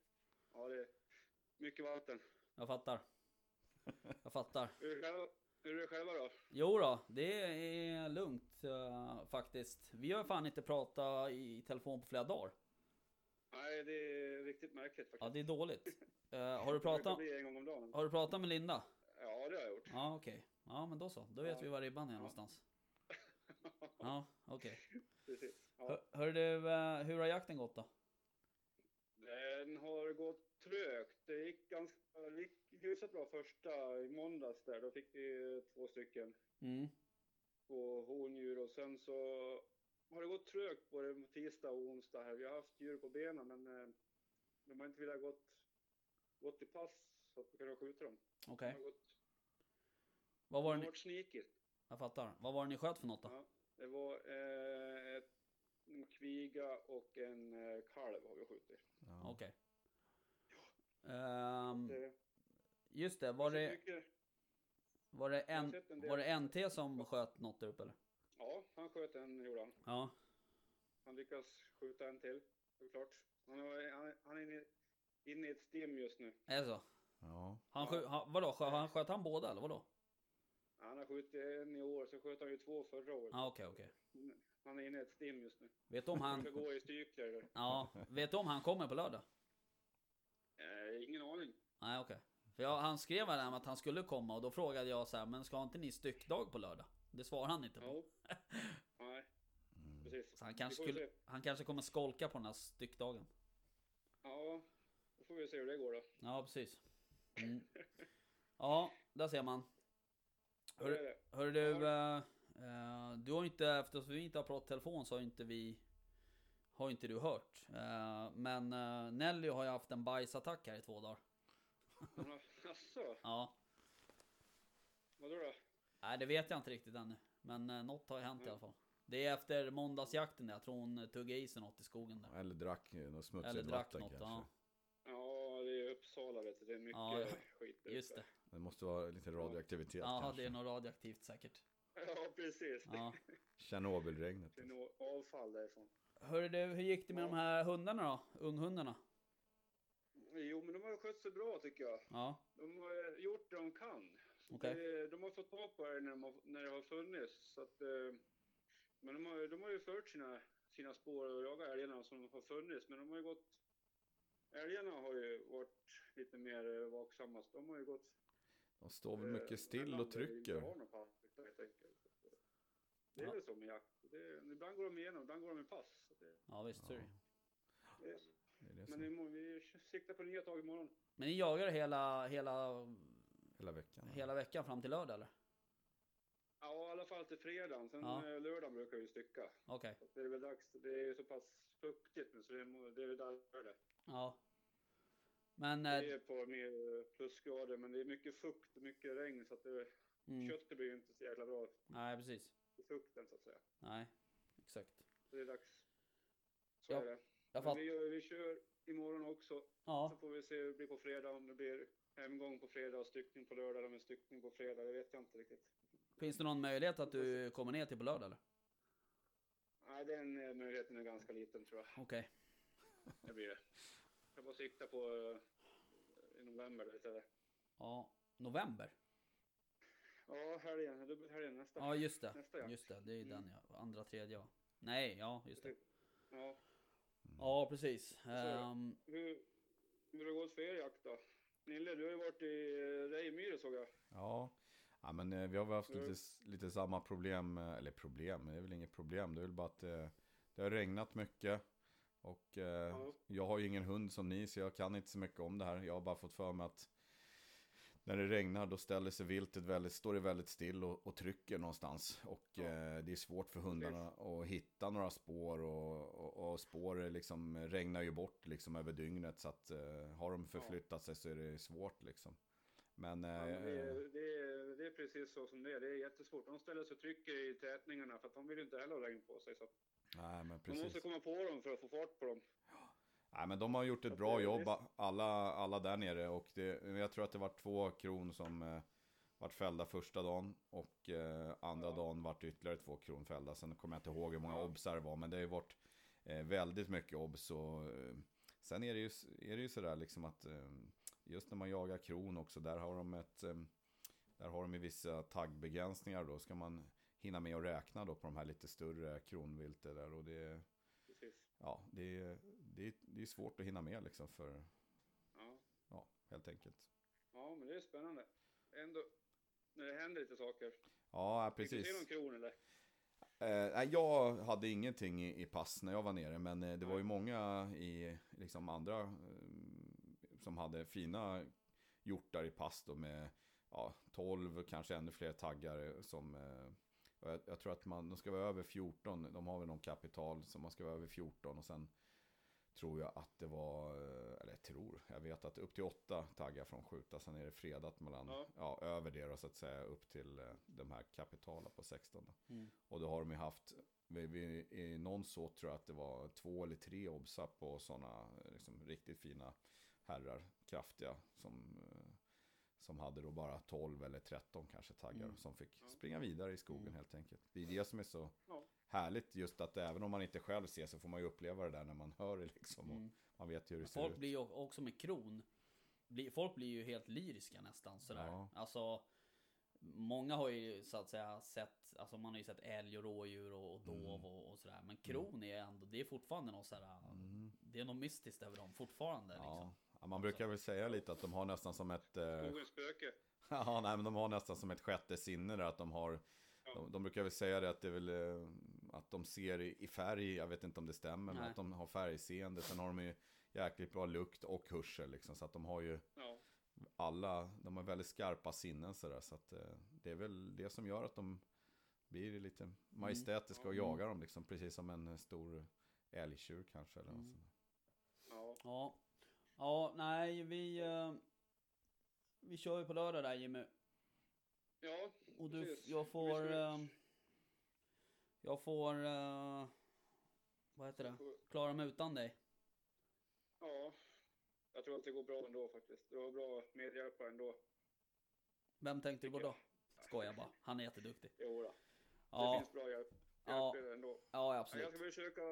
ja, det är mycket vatten. Jag fattar. Jag fattar. Hur är det själva, då? Jo då, det är lugnt eh, faktiskt. Vi har fan inte pratat i telefon på flera dagar. Nej, det är riktigt märkligt faktiskt. Ja, det är dåligt. Eh, har, du pratat, har du pratat med Linda? Ja, det har jag gjort. Ja, okej. Ja, men då så. Då vet Ja. vi var ribban är Ja. någonstans. Ja, okej. Precis. Ja. Hör, hör du, eh, hur har jakten gått då? Den har gått trögt. Det gick ganska det gick hyfsat bra första i måndags där. Då fick vi två stycken Mm. på hondjur och sen så har det gått trögt både tisdag och onsdag här. Vi har haft djur på benen men eh, de har inte velat gått, gått i pass så att vi kan skjuta dem. Okej. Har gått, Vad var det ni, sneaky. jag fattar. Vad var det ni sköt för något då? Ja, det var eh, ett, en kviga och en eh, kalv har vi skjutit. Ja. Okej. Ehm, Det, just det, var det, var det, en, var det NT som sköt något där uppe eller? Ja, han sköt en gjorde han. Ja. Han lyckas skjuta en till, såklart. Han, han, han är inne, inne i ett stim just nu. Är det så? Ja. Han skjut, han, vadå, skö- han sköt han båda eller vadå? Han har skjutit en i år, så sköt han ju två förra året. Ja, okej, okej. Han är inne i ett stim just nu. Vet du om Han ska han, gå i stykler. ja, vet du om han kommer på lördag? Eh, ingen aning. Nej, okej. För jag, han skrev här att han skulle komma och då frågade jag så här, men ska inte ni styckdag på lördag? Det svarar han inte på. Jo. Nej, Mm. precis. Så han kanske, skulle, han kanske kommer skolka på den här styckdagen. Ja, då får vi se hur det går då. Ja, precis. Mm. Ja, där ser man. Det? Hör du, eh, eh, du har inte, eftersom vi inte har pratat telefon så har inte vi har inte du hört. Eh, men eh, Nelly har ju haft en bajsattack här i två dagar. Jaså, Ja, vadå då? nej det vet jag inte riktigt ännu. Men eh, något har ju hänt i Mm. alla fall. Det är efter måndagsjakten där, jag tror hon tuggade i sig något i skogen där. Eller drack något smutsigt Eller drack vatten något, kanske. ja. Ja, det är Uppsala vet du. Det är mycket Ja, ja. skit där Just uppe. det. Det måste vara lite radioaktivitet Ja, kanske. det är något radioaktivt säkert. Ja, precis. Ja. Tjernobylregnet. Det är nog avfall därifrån. Hörru du, hur gick det med Ja. de här hundarna då? Unghundarna? Jo, men de har skött sig bra tycker jag. Ja, De har gjort det de kan. Okej. det, de har fått tag på det när, de har, när det har funnits. Så att, eh, men de har, de har ju fört sina, sina spår och jagat älgarna som har funnits. Men de har ju gått... Älgarna har ju varit lite mer eh, vaksamma. De har ju gått... De står väl eh, mycket still och trycker. eh, Det är Ja. väl så med jakt. Det, ibland går de igenom, ibland går de i pass. Det, ja visst det. Ja, det, det är det men imorgon, vi siktar på nya tag imorgon. Men ni jagar hela, hela, hela veckan. hela veckan fram till lördag eller? Ja, i alla fall till fredagen. Sen Ja. eh, lördagen brukar vi stycka. Okej. Att det är väl dags. Det är ju så pass fuktigt nu så det, det är väl där det. Ja. Men... Det Eh, är på mer plusgrader men det är mycket fukt och mycket regn så att det, mm, köttet blir ju inte så jäkla bra nej precis. i fukten så att säga. Nej, exakt. Så det är dags. Så Ja, är det. Jag fatt... vi, vi kör imorgon också. Så Ja, får vi se hur det blir på fredag. Om det blir hemgång på fredag och styckning på lördag eller med styckning på fredag. Det vet jag inte riktigt. finns det någon möjlighet att du kommer ner till på lördag eller? Nej, den eh, möjligheten är ganska liten tror jag. Okej. Det blir det. Jag får sikta på eh, i november istället. Ja, november? Ja, helgen. Dubbelhelgen nästa. Ja just det. Nästa. Just det, det är ju Mm. den ja. Andra, tredje ja. Nej, ja just det. Ja. Ja precis. det. Ehm, Hur, hur har det gått för er jakt då? Nille, du har ju varit i eh, Rejmyre såg jag. Ja. ja, men eh, vi har väl haft lite, lite samma problem, eh, eller problem, det är väl inget problem. Det är väl bara att eh, det har regnat mycket. Och eh, Ja. jag har ju ingen hund som ni, så jag kan inte så mycket om det här. Jag har bara fått för mig att när det regnar då ställer sig viltet väldigt, står det väldigt still och, och trycker någonstans. Och Ja. eh, det är svårt för hundarna att hitta några spår och, och, och spår liksom regnar ju bort liksom över dygnet. Så att eh, har de förflyttat sig så är det svårt liksom. Men, Ja, men det, eh, är, det, är, det är precis så som det är. Det är jättesvårt. De ställer sig och trycker i tätningarna för att de vill ju inte heller ha regn på sig. Så nej men man precis. måste komma på dem för att få fart på dem. Nej men de har gjort ett bra jobb, alla, alla där nere. Och det, jag tror att det var två kron som eh, vart fällda första dagen. Och eh, andra Ja. dagen vart ytterligare två kron fällda. Sen kommer jag inte ihåg hur många obsar det var. Men det har ju varit eh, väldigt mycket obs. Och, eh, sen är det ju, är det ju sådär liksom att eh, just när man jagar kron också. Där har de ett... Eh, där har de ju vissa taggbegränsningar då. Ska man hinna med att räkna då på de här lite större kronviltet där. Och det. Ja, det, är- det, är- det är svårt att hinna med liksom för, Ja. ja, helt enkelt. ja, men det är spännande. Ändå när det händer lite saker. Ja, Fick du se precis. någon kron eller? Eh, jag hade ingenting i, i pass när jag var nere, men eh, det var ju många i liksom andra eh, som hade fina hjortar i pass då med ja, 12, kanske ännu fler taggar som eh, och jag, jag tror att man, de ska vara över 14, de har väl någon kapital så man ska vara över 14 och sen tror jag att det var, eh, eller jag tror, jag vet att upp till åtta taggar från skjuta, sen är det fredat mellan, Ja. ja, över det då så att säga upp till eh, de här kapitala på 16. Då. mm. Och då har de ju haft, vi, vi, i någon så tror jag att det var två eller tre obsar på sådana liksom, riktigt fina herrar, kraftiga, som, eh, som hade då bara 12 eller 13 kanske taggar, Mm. som fick springa vidare i skogen Mm. helt enkelt. Det är det som är så Ja. härligt, just att även om man inte själv ser så får man ju uppleva det där när man hör det liksom. Och Mm. man vet ju hur det ser Folk ut. blir ju också med kron. Folk blir ju helt lyriska nästan sådär. Ja. Alltså. Många har ju så att säga sett, alltså man har ju sett älg och rådjur och, och dov Mm. och, och sådär. Men kron är ändå, det är fortfarande något sådär, Mm. det är något mystiskt över dem fortfarande Ja. liksom. Ja, man brukar väl säga lite att de har nästan som ett... Eh, spöke. Ja, nej, men de har nästan som ett sjätte sinne där att de har Ja. de, de brukar väl säga det att det är väl eh, att de ser i, i färg, jag vet inte om det stämmer, men Nej. att de har färgseende. Sen har de ju jäkligt bra lukt och hörsel liksom, så att de har ju Ja. alla, de har väldigt skarpa sinnen sådär. Så att eh, det är väl det som gör att de blir lite majestätiska och Mm. jagar dem liksom, precis som en stor älgtjur kanske. Eller något Mm. sånt. Ja. Ja. Ja, nej vi... eh, vi kör ju på lördag där Jimmy. Ja. Och du, precis. jag får... Eh, Jag får... eh, vad heter det? Klara mig utan dig. Ja, jag tror att det går bra ändå faktiskt. Du har bra medhjälpare ändå. Vem tänkte du på då? Skojar bara. Han är jätteduktig. Jo då. Det Ja, finns bra hjälp. Ja. ändå. ja Ja, absolut. Jag ska försöka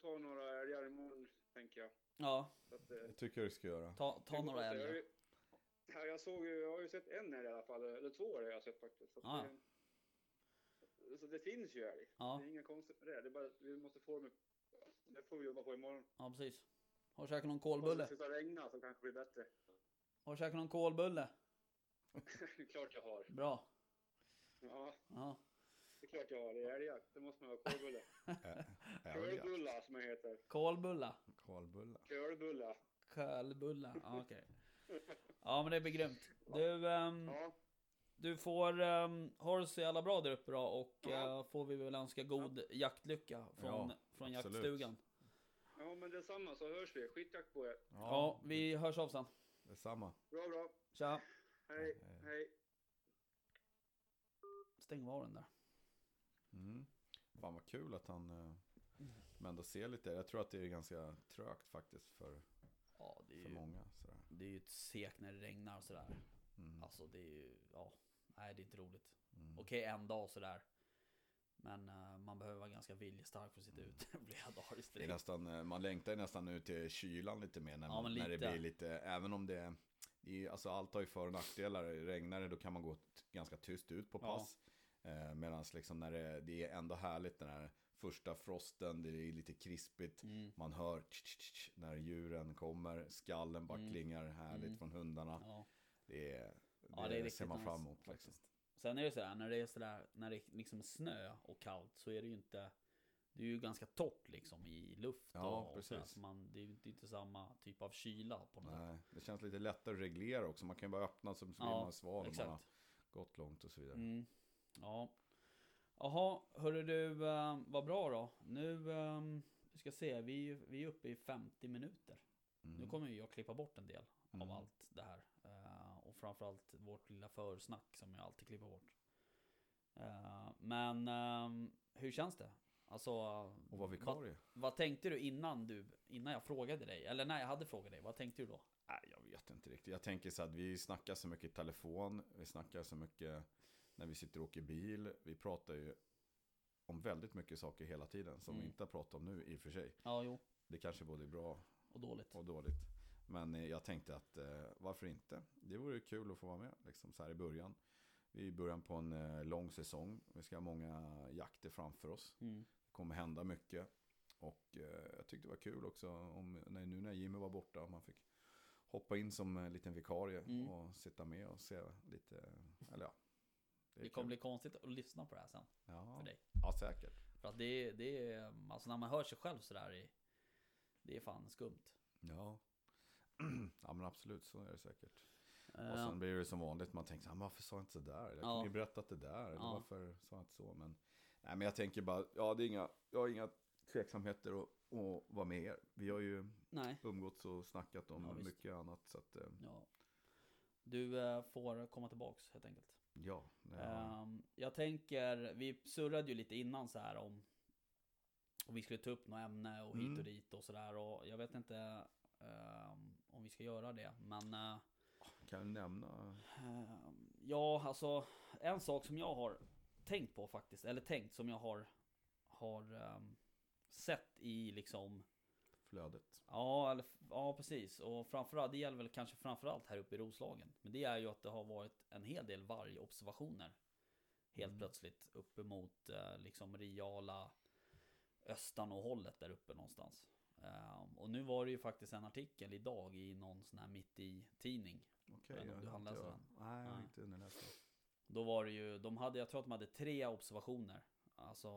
ta några älgar imorgon, tänker jag. Ja, Så att, eh, Det tycker jag du ska göra. ta, ta några. Jag har älgar. ju- Ja, jag såg ju, jag har ju sett en älg i alla fall, eller två har jag sett faktiskt. Så, att Ah. det, så det finns ju älg. Ja. Det är inga konstigt med det. Det är bara att vi måste få dem, det får vi jobba på imorgon. Ja, precis. Har du käkat någon Om det kolbulle? slutar regna så kanske det blir bättre. Har du käkat någon kolbulle? klart jag har. Bra. Ja, Ja. Det är klart jag har. Det är älgjakt, det måste man ha. Kolbulle. Älgjakt. Kölbulla som jag heter. Kolbulla. Kolbulla. Kölbulla. Kölbulla. Ja, okej. Ja, men det blir grymt. Du, ehm, Ja, du får um, ha det så jävla bra där uppe då och Ja. eh, får vi väl önska god jaktlycka från, Ja, från jaktstugan. ja men detsamma så hörs vi. Skitjakt på er. Ja, vi hörs av sen. Detsamma. Bra, bra. Tja. Hej, Hej. hej. Stäng av den där. Mm. Fan vad kul att han eh, men ändå ser lite. Jag tror att det är ganska trögt faktiskt för, Ja, för ju, många. Sådär. det är ju ett sek när det regnar och sådär. Mm. Alltså det är ju, ja. Nej, det är inte roligt. Mm. Okej, en dag sådär. Men eh, man behöver vara ganska viljestark för att sitta ute flera dagar i sträck. nästan, eh, man längtar ju nästan ut till kylan lite mer när, Ja, man, när det blir lite, även om det, är, alltså allt har ju för och nackdelar. Regnar det då kan man gå ganska tyst ut på Ja. Eh, Medan liksom när det, det är ändå härligt den här första frosten, det är lite krispigt. Mm. Man hör tch, tch, tch, när djuren kommer, skallen bara Mm. klingar härligt Mm. från hundarna. Ja. Det, är, det, Ja, det är ser man fram emot. Liksom. Sen är det sådär, när det är sådär, när det är liksom snö och kallt så är det ju inte Det är ju ganska torrt liksom i luft Ja, och, precis. så man, Det är ju inte, samma typ av kyla på något sätt. Nej, det känns lite lättare att reglera också. Man kan ju bara öppna så blir Ja, man sval om man har gått långt och så vidare. Mm. Ja. Jaha, hörru du, uh, vad bra då. Nu, um, vi ska se, vi, vi är uppe i 50 minuter. Mm. Nu kommer ju jag klippa bort en del Mm. av allt det här. Eh, och framförallt vårt lilla försnack som jag alltid klipper bort. Eh, men ehm, hur känns det? Alltså, Och vara vikarie? vad tänkte du innan du, innan jag frågade dig? Eller när jag hade frågat dig, vad tänkte du då? Nej, jag vet inte riktigt. Jag tänker så att vi snackar så mycket i telefon. Vi snackar så mycket när vi sitter och åker bil. Vi pratar ju om väldigt mycket saker hela tiden som Mm. vi inte har pratat om nu i och för sig. Ja, jo, Det kanske både är bra och dåligt. och dåligt. Men eh, jag tänkte att eh, varför inte? Det vore kul att få vara med liksom så här i början. Vi är i början på en eh, lång säsong. Vi ska ha många jakter framför oss. Mm. Det kommer hända mycket. Och eh, jag tyckte det var kul också om, när, nu när Jimmy var borta. Man fick hoppa in som en liten vikarie Mm. och sitta med och se lite. Eller ja. Är Det kommer bli konstigt att lyssna på det här sen, ja. för dig. Ja, säkert. För att det, det är, alltså när man hör sig själv sådär i, det är fan skumt. Ja. ja, men absolut så är det säkert. Och Eh, sen blir det som vanligt, man tänker så här, "Men varför sa jag inte sådär? Jag Ja. kunde ju berättat det där, eller Ja. varför sa jag inte så? Men, nej, men jag tänker bara, ja det är inga, jag har inga tveksamheter att, att vara med er. Vi har ju nej, umgåtts och snackat om Ja, mycket annat. Så att, eh, ja. Du eh, får komma tillbaks helt enkelt. Ja, ja. Ehm, jag tänker, vi surrade ju lite innan så här om om vi skulle ta upp något ämne och hit Mm. och dit och sådär och jag vet inte ehm, om vi ska göra det men eh, kan du nämna? ehm, ja alltså en sak som jag har tänkt på faktiskt eller tänkt som jag har har sett i liksom Flödet. Ja, eller, ja precis. Och framförallt, det gäller väl kanske framförallt här uppe i Roslagen. Men det är ju att det har varit en hel del vargobservationer. Helt Mm. plötsligt uppemot eh, liksom Riala, Östan och hållet där uppe någonstans. Ehm, och nu var det ju faktiskt en artikel idag i någon sån här mitt i tidning. Okej, om jag du har hann läsa den? Nej, jag har inte underläst den. Då var det ju, de hade, jag tror att de hade tre observationer. Alltså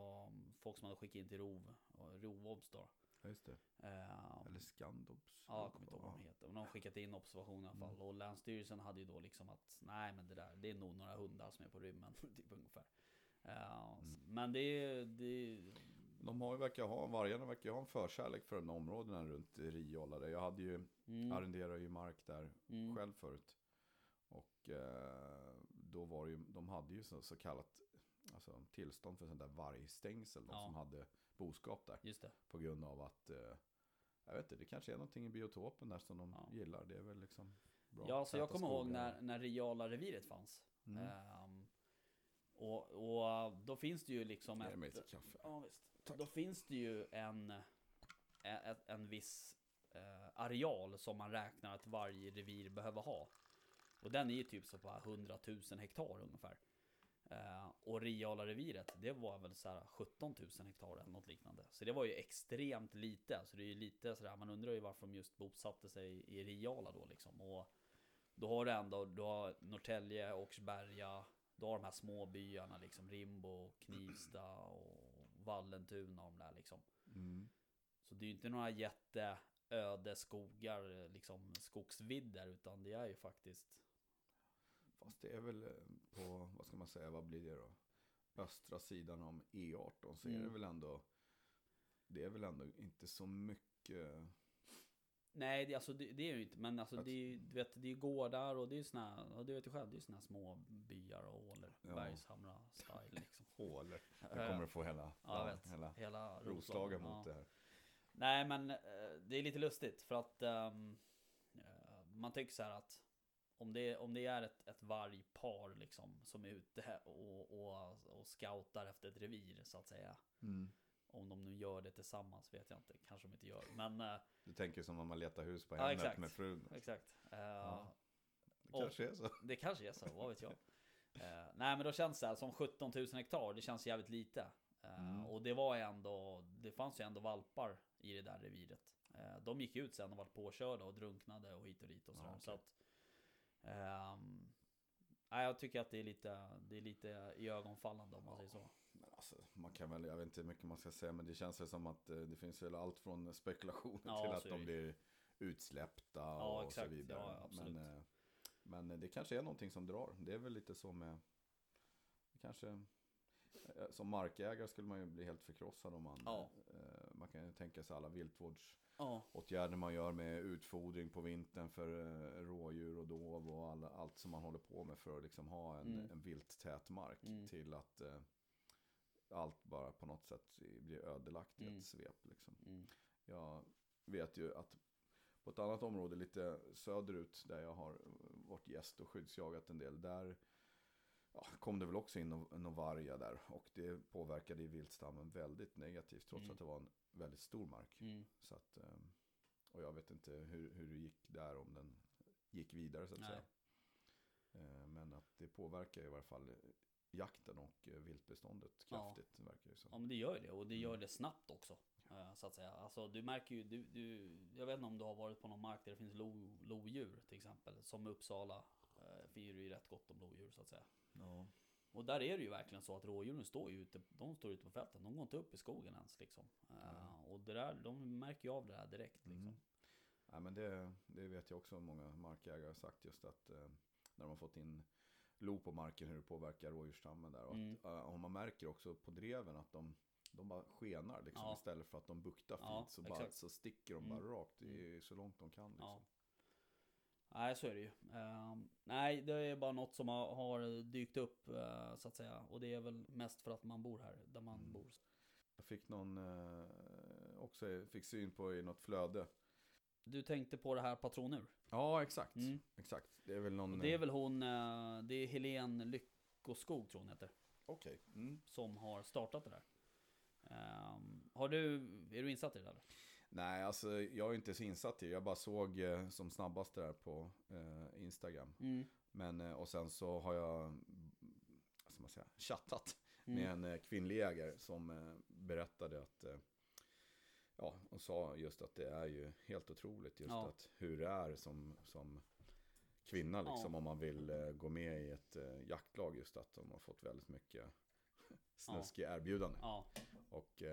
folk som hade skickat in till Rov, Rovobs då. Ja, just det. Ehm, Eller Skandobs. Ja, jag kommer inte ihåg vad de heter. Men de skickat in observationer i alla fall. Mm. Och Länsstyrelsen hade ju då liksom att nej men det där, det är nog några hundar som är på rymmen. typ ungefär. Mm. Men det är, det De har ju, verkar ha, vargarna verkar ju ha en förkärlek för de områdena runt Riola. där. Jag hade ju, mm, arrenderar ju mark där mm, själv förut. Och eh, då var det ju, de hade ju så, så kallat alltså, tillstånd för sånt där vargstängsel. De Ja. som hade boskap där. Just det. På grund av att, eh, jag vet inte, det kanske är någonting i biotopen där som de Ja. gillar. Det är väl liksom bra. Ja, så jag kommer ihåg när, när Reala reviret fanns. Mm. Ehm, och, och då finns det ju liksom mig ett... lite kaffe. Ja, visst. Då finns det ju en, en, en viss eh, areal som man räknar att varje revir behöver ha. Och den är ju typ så på 100 000 hektar ungefär. Eh, och Riala reviret, det var väl så här 17 000 hektar eller något liknande. Så det var ju extremt lite. Så det är ju lite sådär, man undrar ju varför de just bosatte sig i Riala då liksom. Och då har du ändå, du har Norrtälje, Åkersberga, du har de här små byarna liksom, Rimbo, Knivsta och Vallentuna och de där liksom. Mm. Så det är ju inte några jätteöde skogar, liksom skogsvidder, utan det är ju faktiskt Fast det är väl eh, på, vad ska man säga, vad blir det då? Östra sidan om E18 så är det Mm. väl ändå, det är väl ändå inte så mycket, Nej, det, alltså, det, det är ju inte, men alltså, Att- det är ju du vet, det är gårdar och det är ju såna, här- du vet ju själv, det är ju såna små byar och hålor. Ja. Bergshamra style liksom. hålor. Jag kommer att få hela, Ja, vet. hela Hela Roslagen ja. mot det här. Nej, men eh, det är lite lustigt för att eh, man tycker så här att om det, om det är ett, ett vargpar liksom som är ute och, och, och scoutar efter ett revir så att säga. Mm. Om de nu gör det tillsammans vet jag inte, kanske de inte gör. Men eh, Du tänker som om man letar hus på Ja, Hemnet exakt. med frun. exakt. Eh, Ja. Det kanske är så. Det kanske är så, vad vet jag. Eh, nej men då känns det här som 17 000 hektar, det känns jävligt lite. Eh, Mm. Och det var ändå, det fanns ju ändå valpar i det där reviret. De gick ut sen och var påkörda och drunknade och hit och dit och sådär. Ja, okej. Så att, ehm, nej, jag tycker att det är lite, det är lite iögonfallande om man säger så. Men alltså, man kan väl, jag vet inte hur mycket man ska säga, men det känns väl som att eh, det finns väl allt från spekulationer Ja, till att de blir utsläppta Ja, och exakt. så vidare. Ja, men, eh, men det kanske är någonting som drar. Det är väl lite så med, kanske, eh, som markägare skulle man ju bli helt förkrossad om man, Ja. eh, man kan ju tänka sig alla viltvårds Ja, åtgärder man gör med utfodring på vintern för eh, rådjur och dov och alla, allt som man håller på med för att liksom ha en, Mm. en vilttät mark Mm. till att eh, allt bara på något sätt blir ödelagt i Mm. ett svep. Liksom. mm, Jag vet ju att på ett annat område lite söderut där jag har varit gäst och skyddsjagat en del, där ja, kom det väl också in någon varga där och det påverkade ju viltstammen väldigt negativt trots Mm. att det var en väldigt stor mark. mm. Så att, ehm, och jag vet inte hur, hur det gick där, om den gick vidare så att Nej. säga. Eh, Men att det påverkar i varje fall jakten och eh, viltbeståndet Ja. kraftigt, verkar det som. Ja men det gör det och det gör Mm. det snabbt också. eh, Så att säga. Alltså du märker ju, du, du, jag vet inte om du har varit på någon mark där det finns lo, lodjur till exempel. Som Uppsala eh, finns det ju rätt gott om lodjur så att säga. Ja. Och där är det ju verkligen så att rådjuren står ju ute, de står ute på fälten. De går inte upp i skogen ens liksom. Eh, Och det där, de märker ju av det där direkt liksom. Mm. Nej, men det, det vet jag också många markägare har sagt just att eh, när de har fått in lo på marken hur det påverkar rådjursstammen där. Och, Mm. att, eh, och man märker också på dreven att de, de bara skenar liksom Ja. istället för att de buktar fint Ja, så, bara, så sticker de Mm. bara rakt i, så långt de kan. Liksom. Ja. Nej så är det ju. Ehm, nej det är bara något som har, har dykt upp eh, så att säga. Och det är väl mest för att man bor här där man Mm. bor. Jag fick någon, eh, också fick syn på i något flöde. Du tänkte på det här patronur? Ja, exakt. Mm. Exakt. Det är väl någon... Och det är eh, väl hon, det är Helen Lyckoskog tror hon heter. Okej. Mm. Som har startat det där. Ehm, har du, är du insatt i det där? Nej, alltså jag är inte så insatt i det. Jag bara såg eh, som snabbast där på eh, Instagram. Mm. Men, eh, och sen så har jag, vad man säga, chattat Mm. med en eh, kvinnlig jägare som eh, berättade att, eh, ja, och sa just att det är ju helt otroligt just Ja. att hur det är som, som kvinna liksom Ja. om man vill gå med i ett jaktlag just att de har fått väldigt mycket snuskiga erbjudanden. Ja, Och,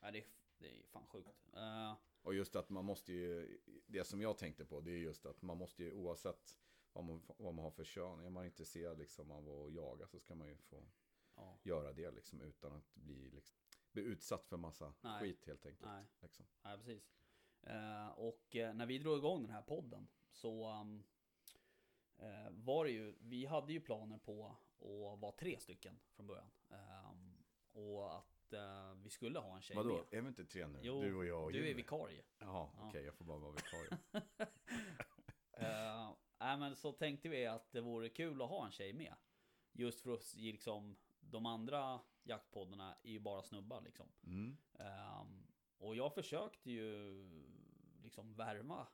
nej, det, är, det är fan sjukt. Eh, och just att man måste ju, det som jag tänkte på det är just att man måste ju oavsett vad man, vad man har för kön, är man intresserad liksom av att jaga så ska man ju få ja, göra det liksom utan att bli, liksom, bli utsatt för massa Nej. skit helt enkelt. nej. Liksom. Nej, precis. Eh, och eh, när vi drog igång den här podden så um, eh, var det ju, vi hade ju planer på Och var tre stycken från början. Ehm, och att eh, vi skulle ha en tjej Vadå, med. är vi inte tre nu? Jo, du och jag och Du är Jimmy. vikarie. Jaha, Ja. okej jag får bara vara vikarie. Uh, nej men så tänkte vi att det vore kul att ha en tjej med. Just för att liksom de andra jaktpoddarna är ju bara snubbar liksom. Mm. Ehm, och jag försökte ju liksom värva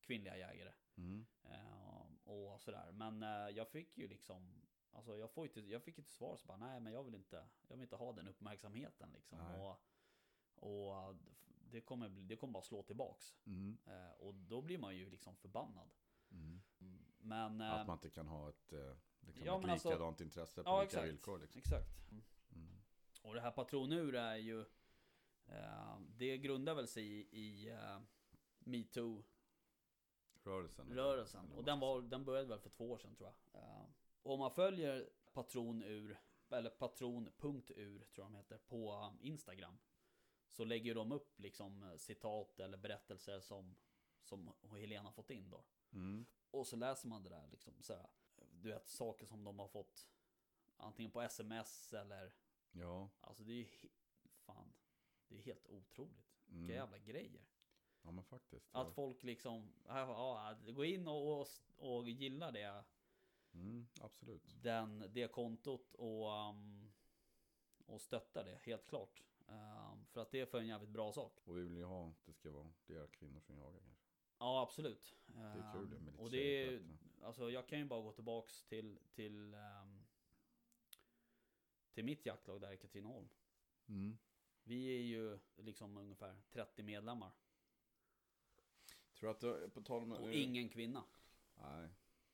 kvinnliga jägare. Mm. Ehm, och sådär. Men eh, jag fick ju liksom Alltså jag, får inte, jag fick inte svar så bara nej men jag vill inte Jag vill inte ha den uppmärksamheten liksom. Nej. Och, och det kommer, det kommer bara slå tillbaks. Mm. Eh, och då blir man ju liksom förbannad. Mm. Men... eh, Att man inte kan ha ett, eh, liksom Ja, ett alltså- likadant intresse på ja, lika exakt. villkor. Liksom. Exakt. Mm. Och det här patronur är ju eh, Det grundar väl sig i, i eh, metoo-rörelsen. Rörelsen. eller Och den, var, den började väl för två år sedan tror jag. Och om man följer patronur, eller patron.ur tror jag de heter, på eh, Instagram. Så lägger de upp liksom eh, citat eller berättelser som, som Helena fått in då. Mm. Och så läser man det där liksom så här, Du vet saker som de har fått Antingen på sms eller Ja. Alltså det är ju Fan Det är helt otroligt Mm. Vilka jävla grejer Ja men faktiskt. Att Ja. folk liksom ja, ja, Gå in och, och, och gilla det Mm, absolut. den, Det kontot och um, Och stötta det helt klart um, För att det är för en jävligt bra sak Och vi vill ju ha, det ska vara flera kvinnor som jagar kanske. Ja absolut Det är kul det Um, med lite Och det är. Alltså jag kan ju bara gå tillbaks till Till um, Till mitt jaktlag där i Katrineholm Mm. Vi är ju liksom ungefär 30 medlemmar Tror att du, på tal om... och ingen kvinna Nej.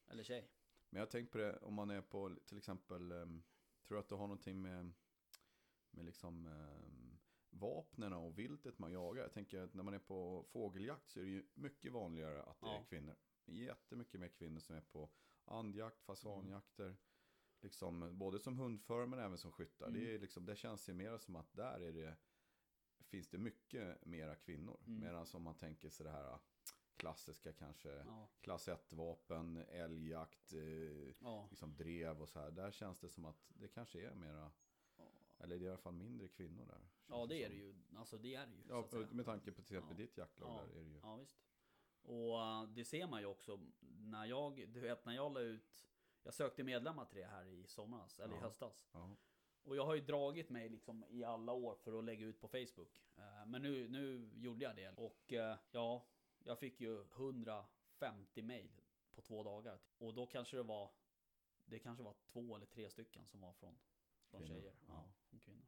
eller tjej. Men jag har tänkt på det, om man är på till exempel, um, tror att det har någonting med, med liksom um, vapnen och viltet man jagar. Jag tänker att när man är på fågeljakt så är det ju mycket vanligare att det är Ja. kvinnor. Jättemycket mer kvinnor som är på andjakt, fasanjakter. Liksom, både som hundförare men även som skyttar. Mm. Det, är liksom, det känns ju mer som att där är det, finns det mycket mera kvinnor. Mm. Medan om man tänker sig det här klassiska kanske Ja, klass 1-vapen, älgjakt, eh, ja, liksom drev och så här. Där känns det som att det kanske är mera, eller det är i alla fall mindre kvinnor där. ja det är som. det ju. Alltså det är det ju. Ja, med tanke på till exempel Ja. ditt jaktlag Ja. där är det ju. Ja visst. Och uh, det ser man ju också när jag, du vet när jag la ut Jag sökte medlemmar till det här i somras, eller i Ja. höstas. Ja. Och jag har ju dragit mig liksom i alla år för att lägga ut på Facebook. Eh, Men nu, nu gjorde jag det. Och eh, ja, jag fick ju 150 mail på två dagar. Och då kanske det var Det kanske var två eller tre stycken som var från, från Kvinnor, tjejer. Ja, ja. från kvinnor.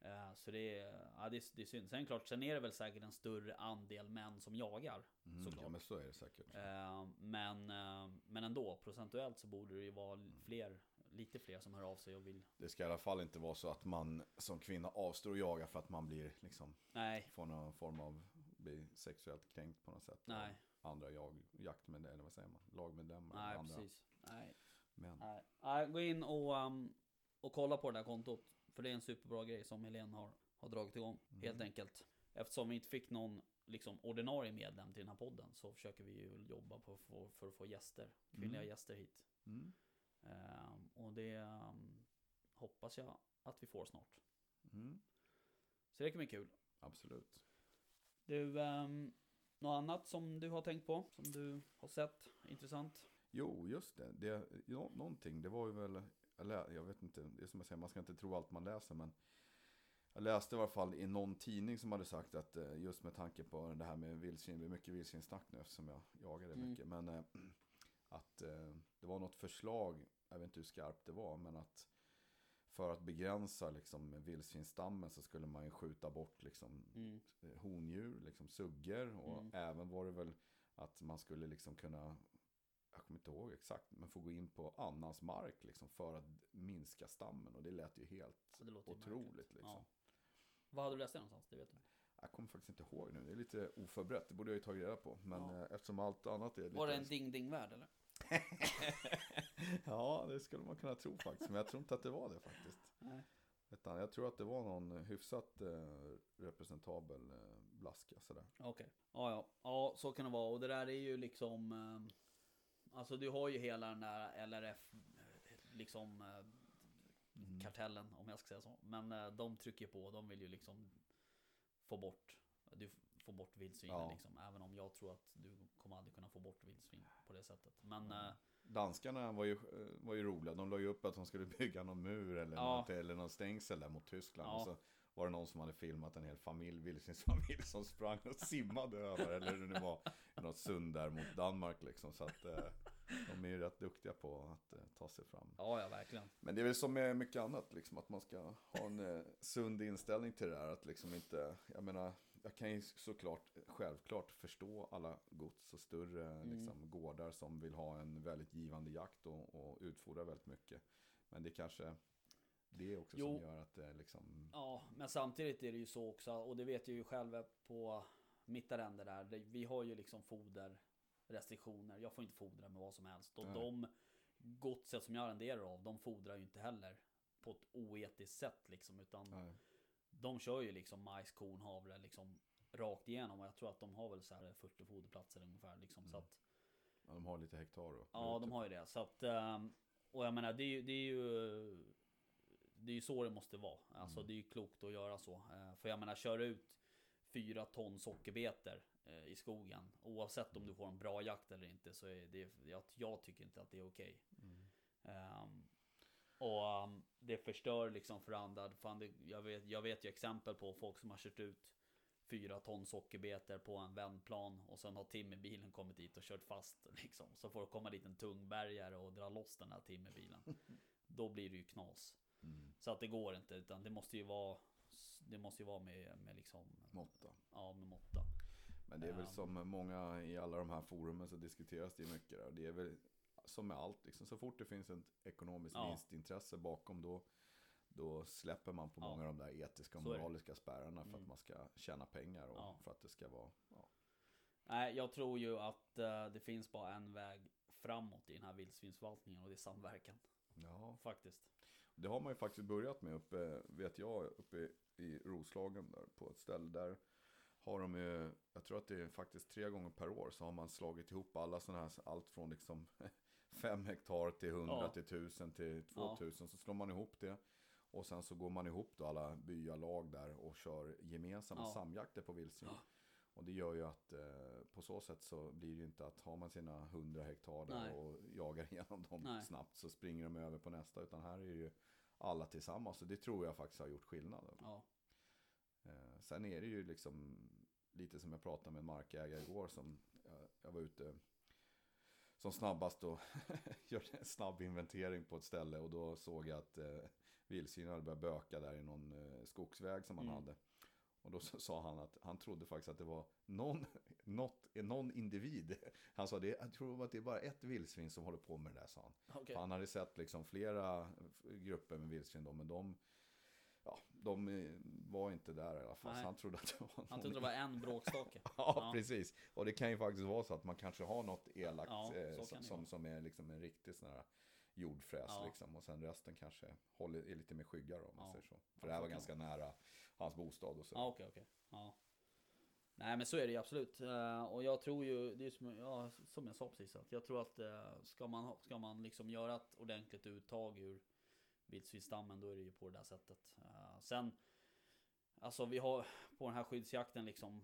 Eh, Så det är, ja, det, är, det är synd. Sen klart, sen är det väl säkert en större andel män som jagar. Mm, Såklart. ja men så är det säkert. Eh, Men, eh, men ändå, procentuellt så borde det ju vara fler, lite fler som hör av sig och vill Det ska i alla fall inte vara så att man som kvinna avstår att jaga för att man blir liksom, Nej, får någon form av, blir sexuellt kränkt på något sätt. nej, andra jag, jaktmedlemmar, eller vad säger man, lagmedlemmar. nej andra precis. Nej, män. nej. nej, gå in och, um, och kolla på det där kontot. För det är en superbra grej som Helene har, har dragit igång. Mm. Helt enkelt. Eftersom vi inte fick någon liksom, ordinarie medlem till den här podden så försöker vi ju jobba på för, för att få gäster. Kvinnliga Mm. gäster hit. Mm. Ehm, och det ehm, hoppas jag att vi får snart. Mm. Så det kan bli kul. Absolut. Du, um, något annat som du har tänkt på? Som du har sett? Intressant? Jo, just det. det ja, någonting, det var ju väl, jag, vet inte, det är som jag säger, man ska inte tro allt man läser, men jag läste i alla fall i någon tidning som hade sagt att eh, just med tanke på det här med vildsvin, det är mycket vildsvinssnack nu eftersom jag jagar det Mm. mycket, men eh, att eh, det var något förslag, jag vet inte hur skarpt det var, men att för att begränsa liksom vildsvinsstammen så skulle man ju skjuta bort liksom Mm. hondjur, liksom suggor och Mm. även var det väl att man skulle liksom kunna jag kommer inte ihåg exakt, men få gå in på annans mark liksom för att minska stammen och det lät ju helt ju otroligt märkligt. liksom. Ja. Vad hade du läst det någonstans? Det vet du. Jag kommer faktiskt inte ihåg nu, det är lite oförberett, det borde jag ju tagit reda på. Men Ja. eh, eftersom allt annat är lite... Var det en ding-ding-värld eller? ja, det skulle man kunna tro faktiskt, men jag tror inte att det var det faktiskt. Nej. Utan jag tror att det var någon hyfsat eh, representabel eh, blaska sådär. Okej. Ja, ja. Ja, så kan det vara. Och det där är ju liksom... ehm, Alltså du har ju hela den där LRF... Liksom... eh, kartellen om jag ska säga så. Men eh, de trycker på, de vill ju liksom få bort, du får bort vildsvinen Ja. liksom. Även om jag tror att du kommer aldrig kunna få bort vildsvin på det sättet. Men eh, Danskarna var ju, eh, var ju roliga. De la ju upp att de skulle bygga någon mur eller, Ja. något, eller någon stängsel där mot Tyskland. Ja. Och så var det någon som hade filmat en hel familj, vildsvinsfamilj som sprang och simmade över. Eller hur det nu var. Något sund där mot Danmark liksom. Så att eh, de är ju rätt duktiga på att eh, ta sig fram. ja, ja verkligen. Men det är väl som med mycket annat, liksom, att man ska ha en eh, sund inställning till det här. Att liksom inte, jag menar, jag kan ju såklart självklart förstå alla gods och större Mm. liksom, gårdar som vill ha en väldigt givande jakt och, och utfodra väldigt mycket. Men det är kanske det också som Jo. gör att det liksom... Ja, men samtidigt är det ju så också, och det vet jag ju själv på mitt arrende där. Vi har ju liksom foderrestriktioner. Jag får inte fodra med vad som helst. Och Nej. de godset som jag arrenderar av, de fodrar ju inte heller på ett oetiskt sätt liksom. Utan Nej. De kör ju liksom majs, korn, havre liksom rakt igenom. Och jag tror att de har väl så här 40 foderplatser ungefär liksom. Så att, Ja, de har lite hektar då. ja, de har ju det. Så att, ehm, och jag menar, det är det är ju det är ju så det måste vara. Alltså det är ju klokt att göra så. Eh, För jag menar, kör ut fyra ton sockerbetor eh, i skogen. Oavsett om du får en bra jakt eller inte så är det, jag, jag tycker inte att det är okej. Ehm, och um, det förstör liksom för andra. Fan, det, jag, vet, jag vet ju exempel på folk som har kört ut fyra ton sockerbetor på en vändplan och sen har timmerbilen kommit dit och kört fast liksom. Så får det komma dit en tungbergare och dra loss den här timmerbilen. Då blir det ju knas. Mm. Så att det går inte utan det måste ju vara Det måste ju vara med, med liksom Måtta. Ja med måtta. Men det är väl Ja. som många i alla de här forumen så diskuteras det ju mycket. Där. Det är väl som med allt, liksom, så fort det finns ett ekonomiskt Ja. vinstintresse bakom då, då släpper man på Ja. många av de där etiska och moraliska spärrarna för att Mm. man ska tjäna pengar och Ja. för att det ska vara... Nej jag tror ju att eh, det finns bara en väg framåt i den här vildsvinsförvaltningen och det är samverkan. ja, Faktiskt. det har man ju faktiskt börjat med uppe, vet jag, uppe i Roslagen där, på ett ställe där har de ju, jag tror att det är faktiskt tre gånger per år så har man slagit ihop alla sådana här, allt från liksom fem hektar till 100 Ja. till 1000 till Ja. 2000 så slår man ihop det. Och sen så går man ihop då alla byalag där och kör gemensamma Ja. samjakter på vildsvin. Ja. Och det gör ju att eh, på så sätt så blir det ju inte att har man sina 100 hektar där Nej. och jagar igenom dem Nej. snabbt så springer de över på nästa. Utan här är det ju alla tillsammans. Och det tror jag faktiskt har gjort skillnad. Ja. Eh, sen är det ju liksom lite som jag pratade med en markägare igår som jag, jag var ute som snabbast och gjorde en snabb inventering på ett ställe och då såg jag att eh, vildsvinen hade börjat böka där i någon eh, skogsväg som han Mm. hade. Och då sa han att han trodde faktiskt att det var någon, något, någon individ. Han sa det, jag tror att det är bara ett vildsvin som håller på med det där, sa han. För Han hade sett liksom flera grupper med vildsvin då, men de, de eh, var inte där i alla fall. Nej. Så han trodde att det var Han någon trodde det var en bråkstake. Ja, Ja. precis. Och det kan ju faktiskt vara så att man kanske har något elakt Ja, eh, som, som, är liksom en riktig sån här jordfräs Ja. liksom. Och sen resten kanske håller, är lite mer skyggar om man Ja. säger så. För det här var ganska nära hans bostad och så. Ja okej okej. Ja. Nej men så är det ju absolut. Eh, Och jag tror ju, det är som, ja, som jag sa precis, att jag tror att eh, ska man, ska man liksom göra ett ordentligt uttag ur vildsvinsstammen då är det ju på det där sättet. Eh, Sen, alltså vi har på den här skyddsjakten liksom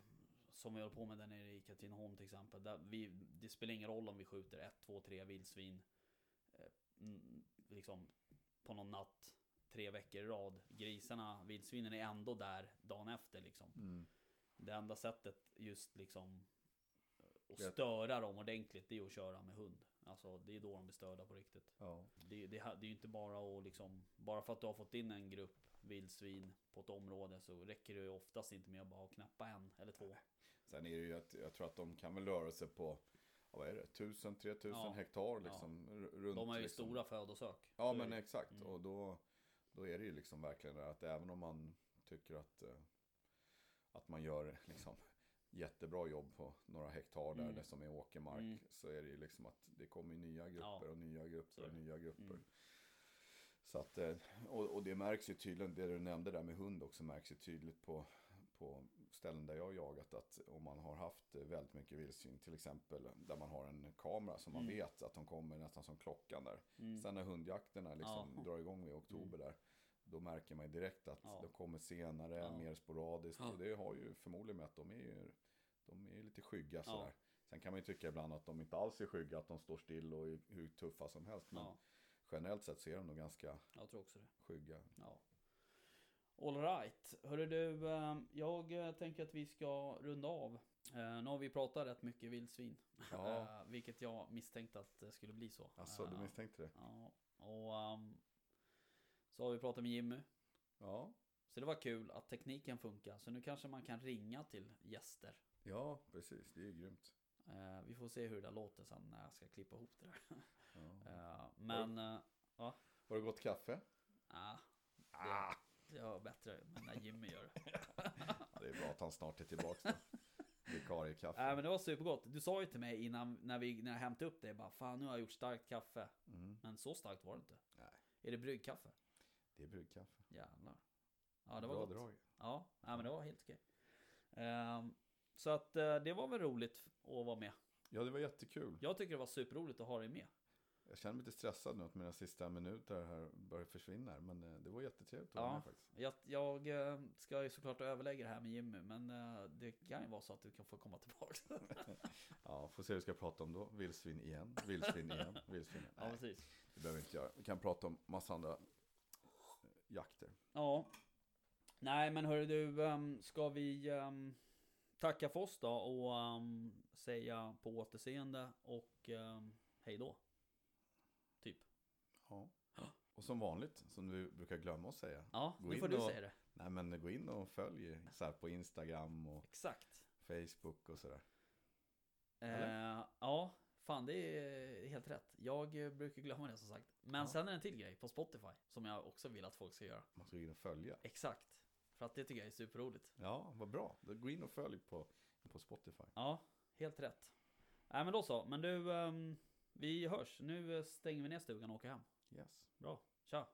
som vi håller på med där nere i Katrineholm till exempel. Där vi, det spelar ingen roll om vi skjuter ett, två, tre vildsvin eh, liksom på någon natt tre veckor i rad. Grisarna, vildsvinen är ändå där dagen efter liksom. Mm. Det enda sättet just liksom att störa dem ordentligt det är att köra med hund. Alltså det är då de blir störda på riktigt. Ja. Det, det, det är ju inte bara att liksom Bara för att du har fått in en grupp vildsvin på ett område så räcker det ju oftast inte med att bara knäppa en eller två. Sen är det ju att jag tror att de kan väl röra sig på ja, vad är det, 1000-3000 Ja. hektar liksom. r- Runt, De har ju liksom. stora födosök. Ja men det. exakt. Mm. Och då, då är det ju liksom verkligen det att även om man tycker att, eh, att man gör liksom jättebra jobb på några hektar där Mm. det som är åkermark. Mm. Så är det ju liksom att det kommer nya grupper Ja, och nya grupper och nya grupper. Mm. Så att, eh, och, och det märks ju tydligt, det du nämnde där med hund också märks ju tydligt på, på ställen där jag har jagat att om man har haft väldigt mycket vildsvin, till exempel där man har en kamera som man Mm. vet att de kommer nästan som klockan där. Mm. Sen när hundjakterna liksom Ja. drar igång i oktober där. Då märker man ju direkt att Ja. de kommer senare, Ja. mer sporadiskt. Ja. Och det har ju förmodligen med att de är ju de är lite skygga sådär. Sen kan man ju tycka ibland att de inte alls är skygga, att de står still och är hur tuffa som helst. Men generellt sett så är de nog ganska jag tror också det. skygga. Ja. All right. Hörru du, eh, jag eh, tänker att vi ska runda av. Eh, Nu har vi pratat rätt mycket vildsvin. Ja. Vilket jag misstänkte att det skulle bli så. Alltså, du misstänkte det? Ja. Och ehm, så har vi pratat med Jimmy. Ja. Så det var kul att tekniken funkar. Så nu kanske man kan ringa till gäster. Ja, precis. Det är ju grymt. Eh, Vi får se hur det låter sen när jag ska klippa ihop det där. Ja. Eh, Men, eh, Har det gått kaffe? ah, Ah, det var bättre när Jimmy gör det. det är bra att han snart är tillbaka då. Vikariekaffe. Nej men det var supergott. Du sa ju till mig innan när, vi, när jag hämtade upp det. Bara, Fan nu har jag gjort starkt kaffe. Mm. Men så starkt var det inte. Nej. Är det bryggkaffe? Det är bryggkaffe. Jävlar. Ja det var Bra gott. drag. Ja, nej, men det var helt okej. Ehm, så att eh, det var väl roligt att vara med. Ja, det var jättekul. Jag tycker det var superroligt att ha dig med. Jag känner mig lite stressad nu att mina sista minuter här börjar försvinna. här, Men eh, det var jättetrevligt att vara Ja. med faktiskt. Jag, jag eh, ska ju såklart överlägga det här med Jimmy, men eh, det kan ju vara så att du kan få komma tillbaka. Ja, får se vad vi ska prata om då. Vildsvin igen, vildsvin igen, vildsvin igen. ja, Nej, precis. det behöver vi inte göra. Vi kan prata om massa andra jakter. Ja. Nej, men hörru du, ehm, ska vi ehm, tacka för oss då och ehm, säga på återseende och hej då. Typ. Ja. Och som vanligt, som du brukar glömma att säga. Ja, Gå nu får du och- säga det. Nej men gå in och följ så på Instagram och Exakt. Facebook och sådär. Eh, ja, fan det är helt rätt. Jag eh, brukar glömma det som sagt. Men Ja. sen är det en till grej på Spotify som jag också vill att folk ska göra. Man ska gå in och följa. Exakt. För att det tycker jag är superroligt. Ja, vad bra. Gå in och följ på, på Spotify. Ja, helt rätt. Nej men då så. Men du, ehm, vi hörs. Nu eh, stänger vi ner stugan och åker hem. Yes. Bra. Tja.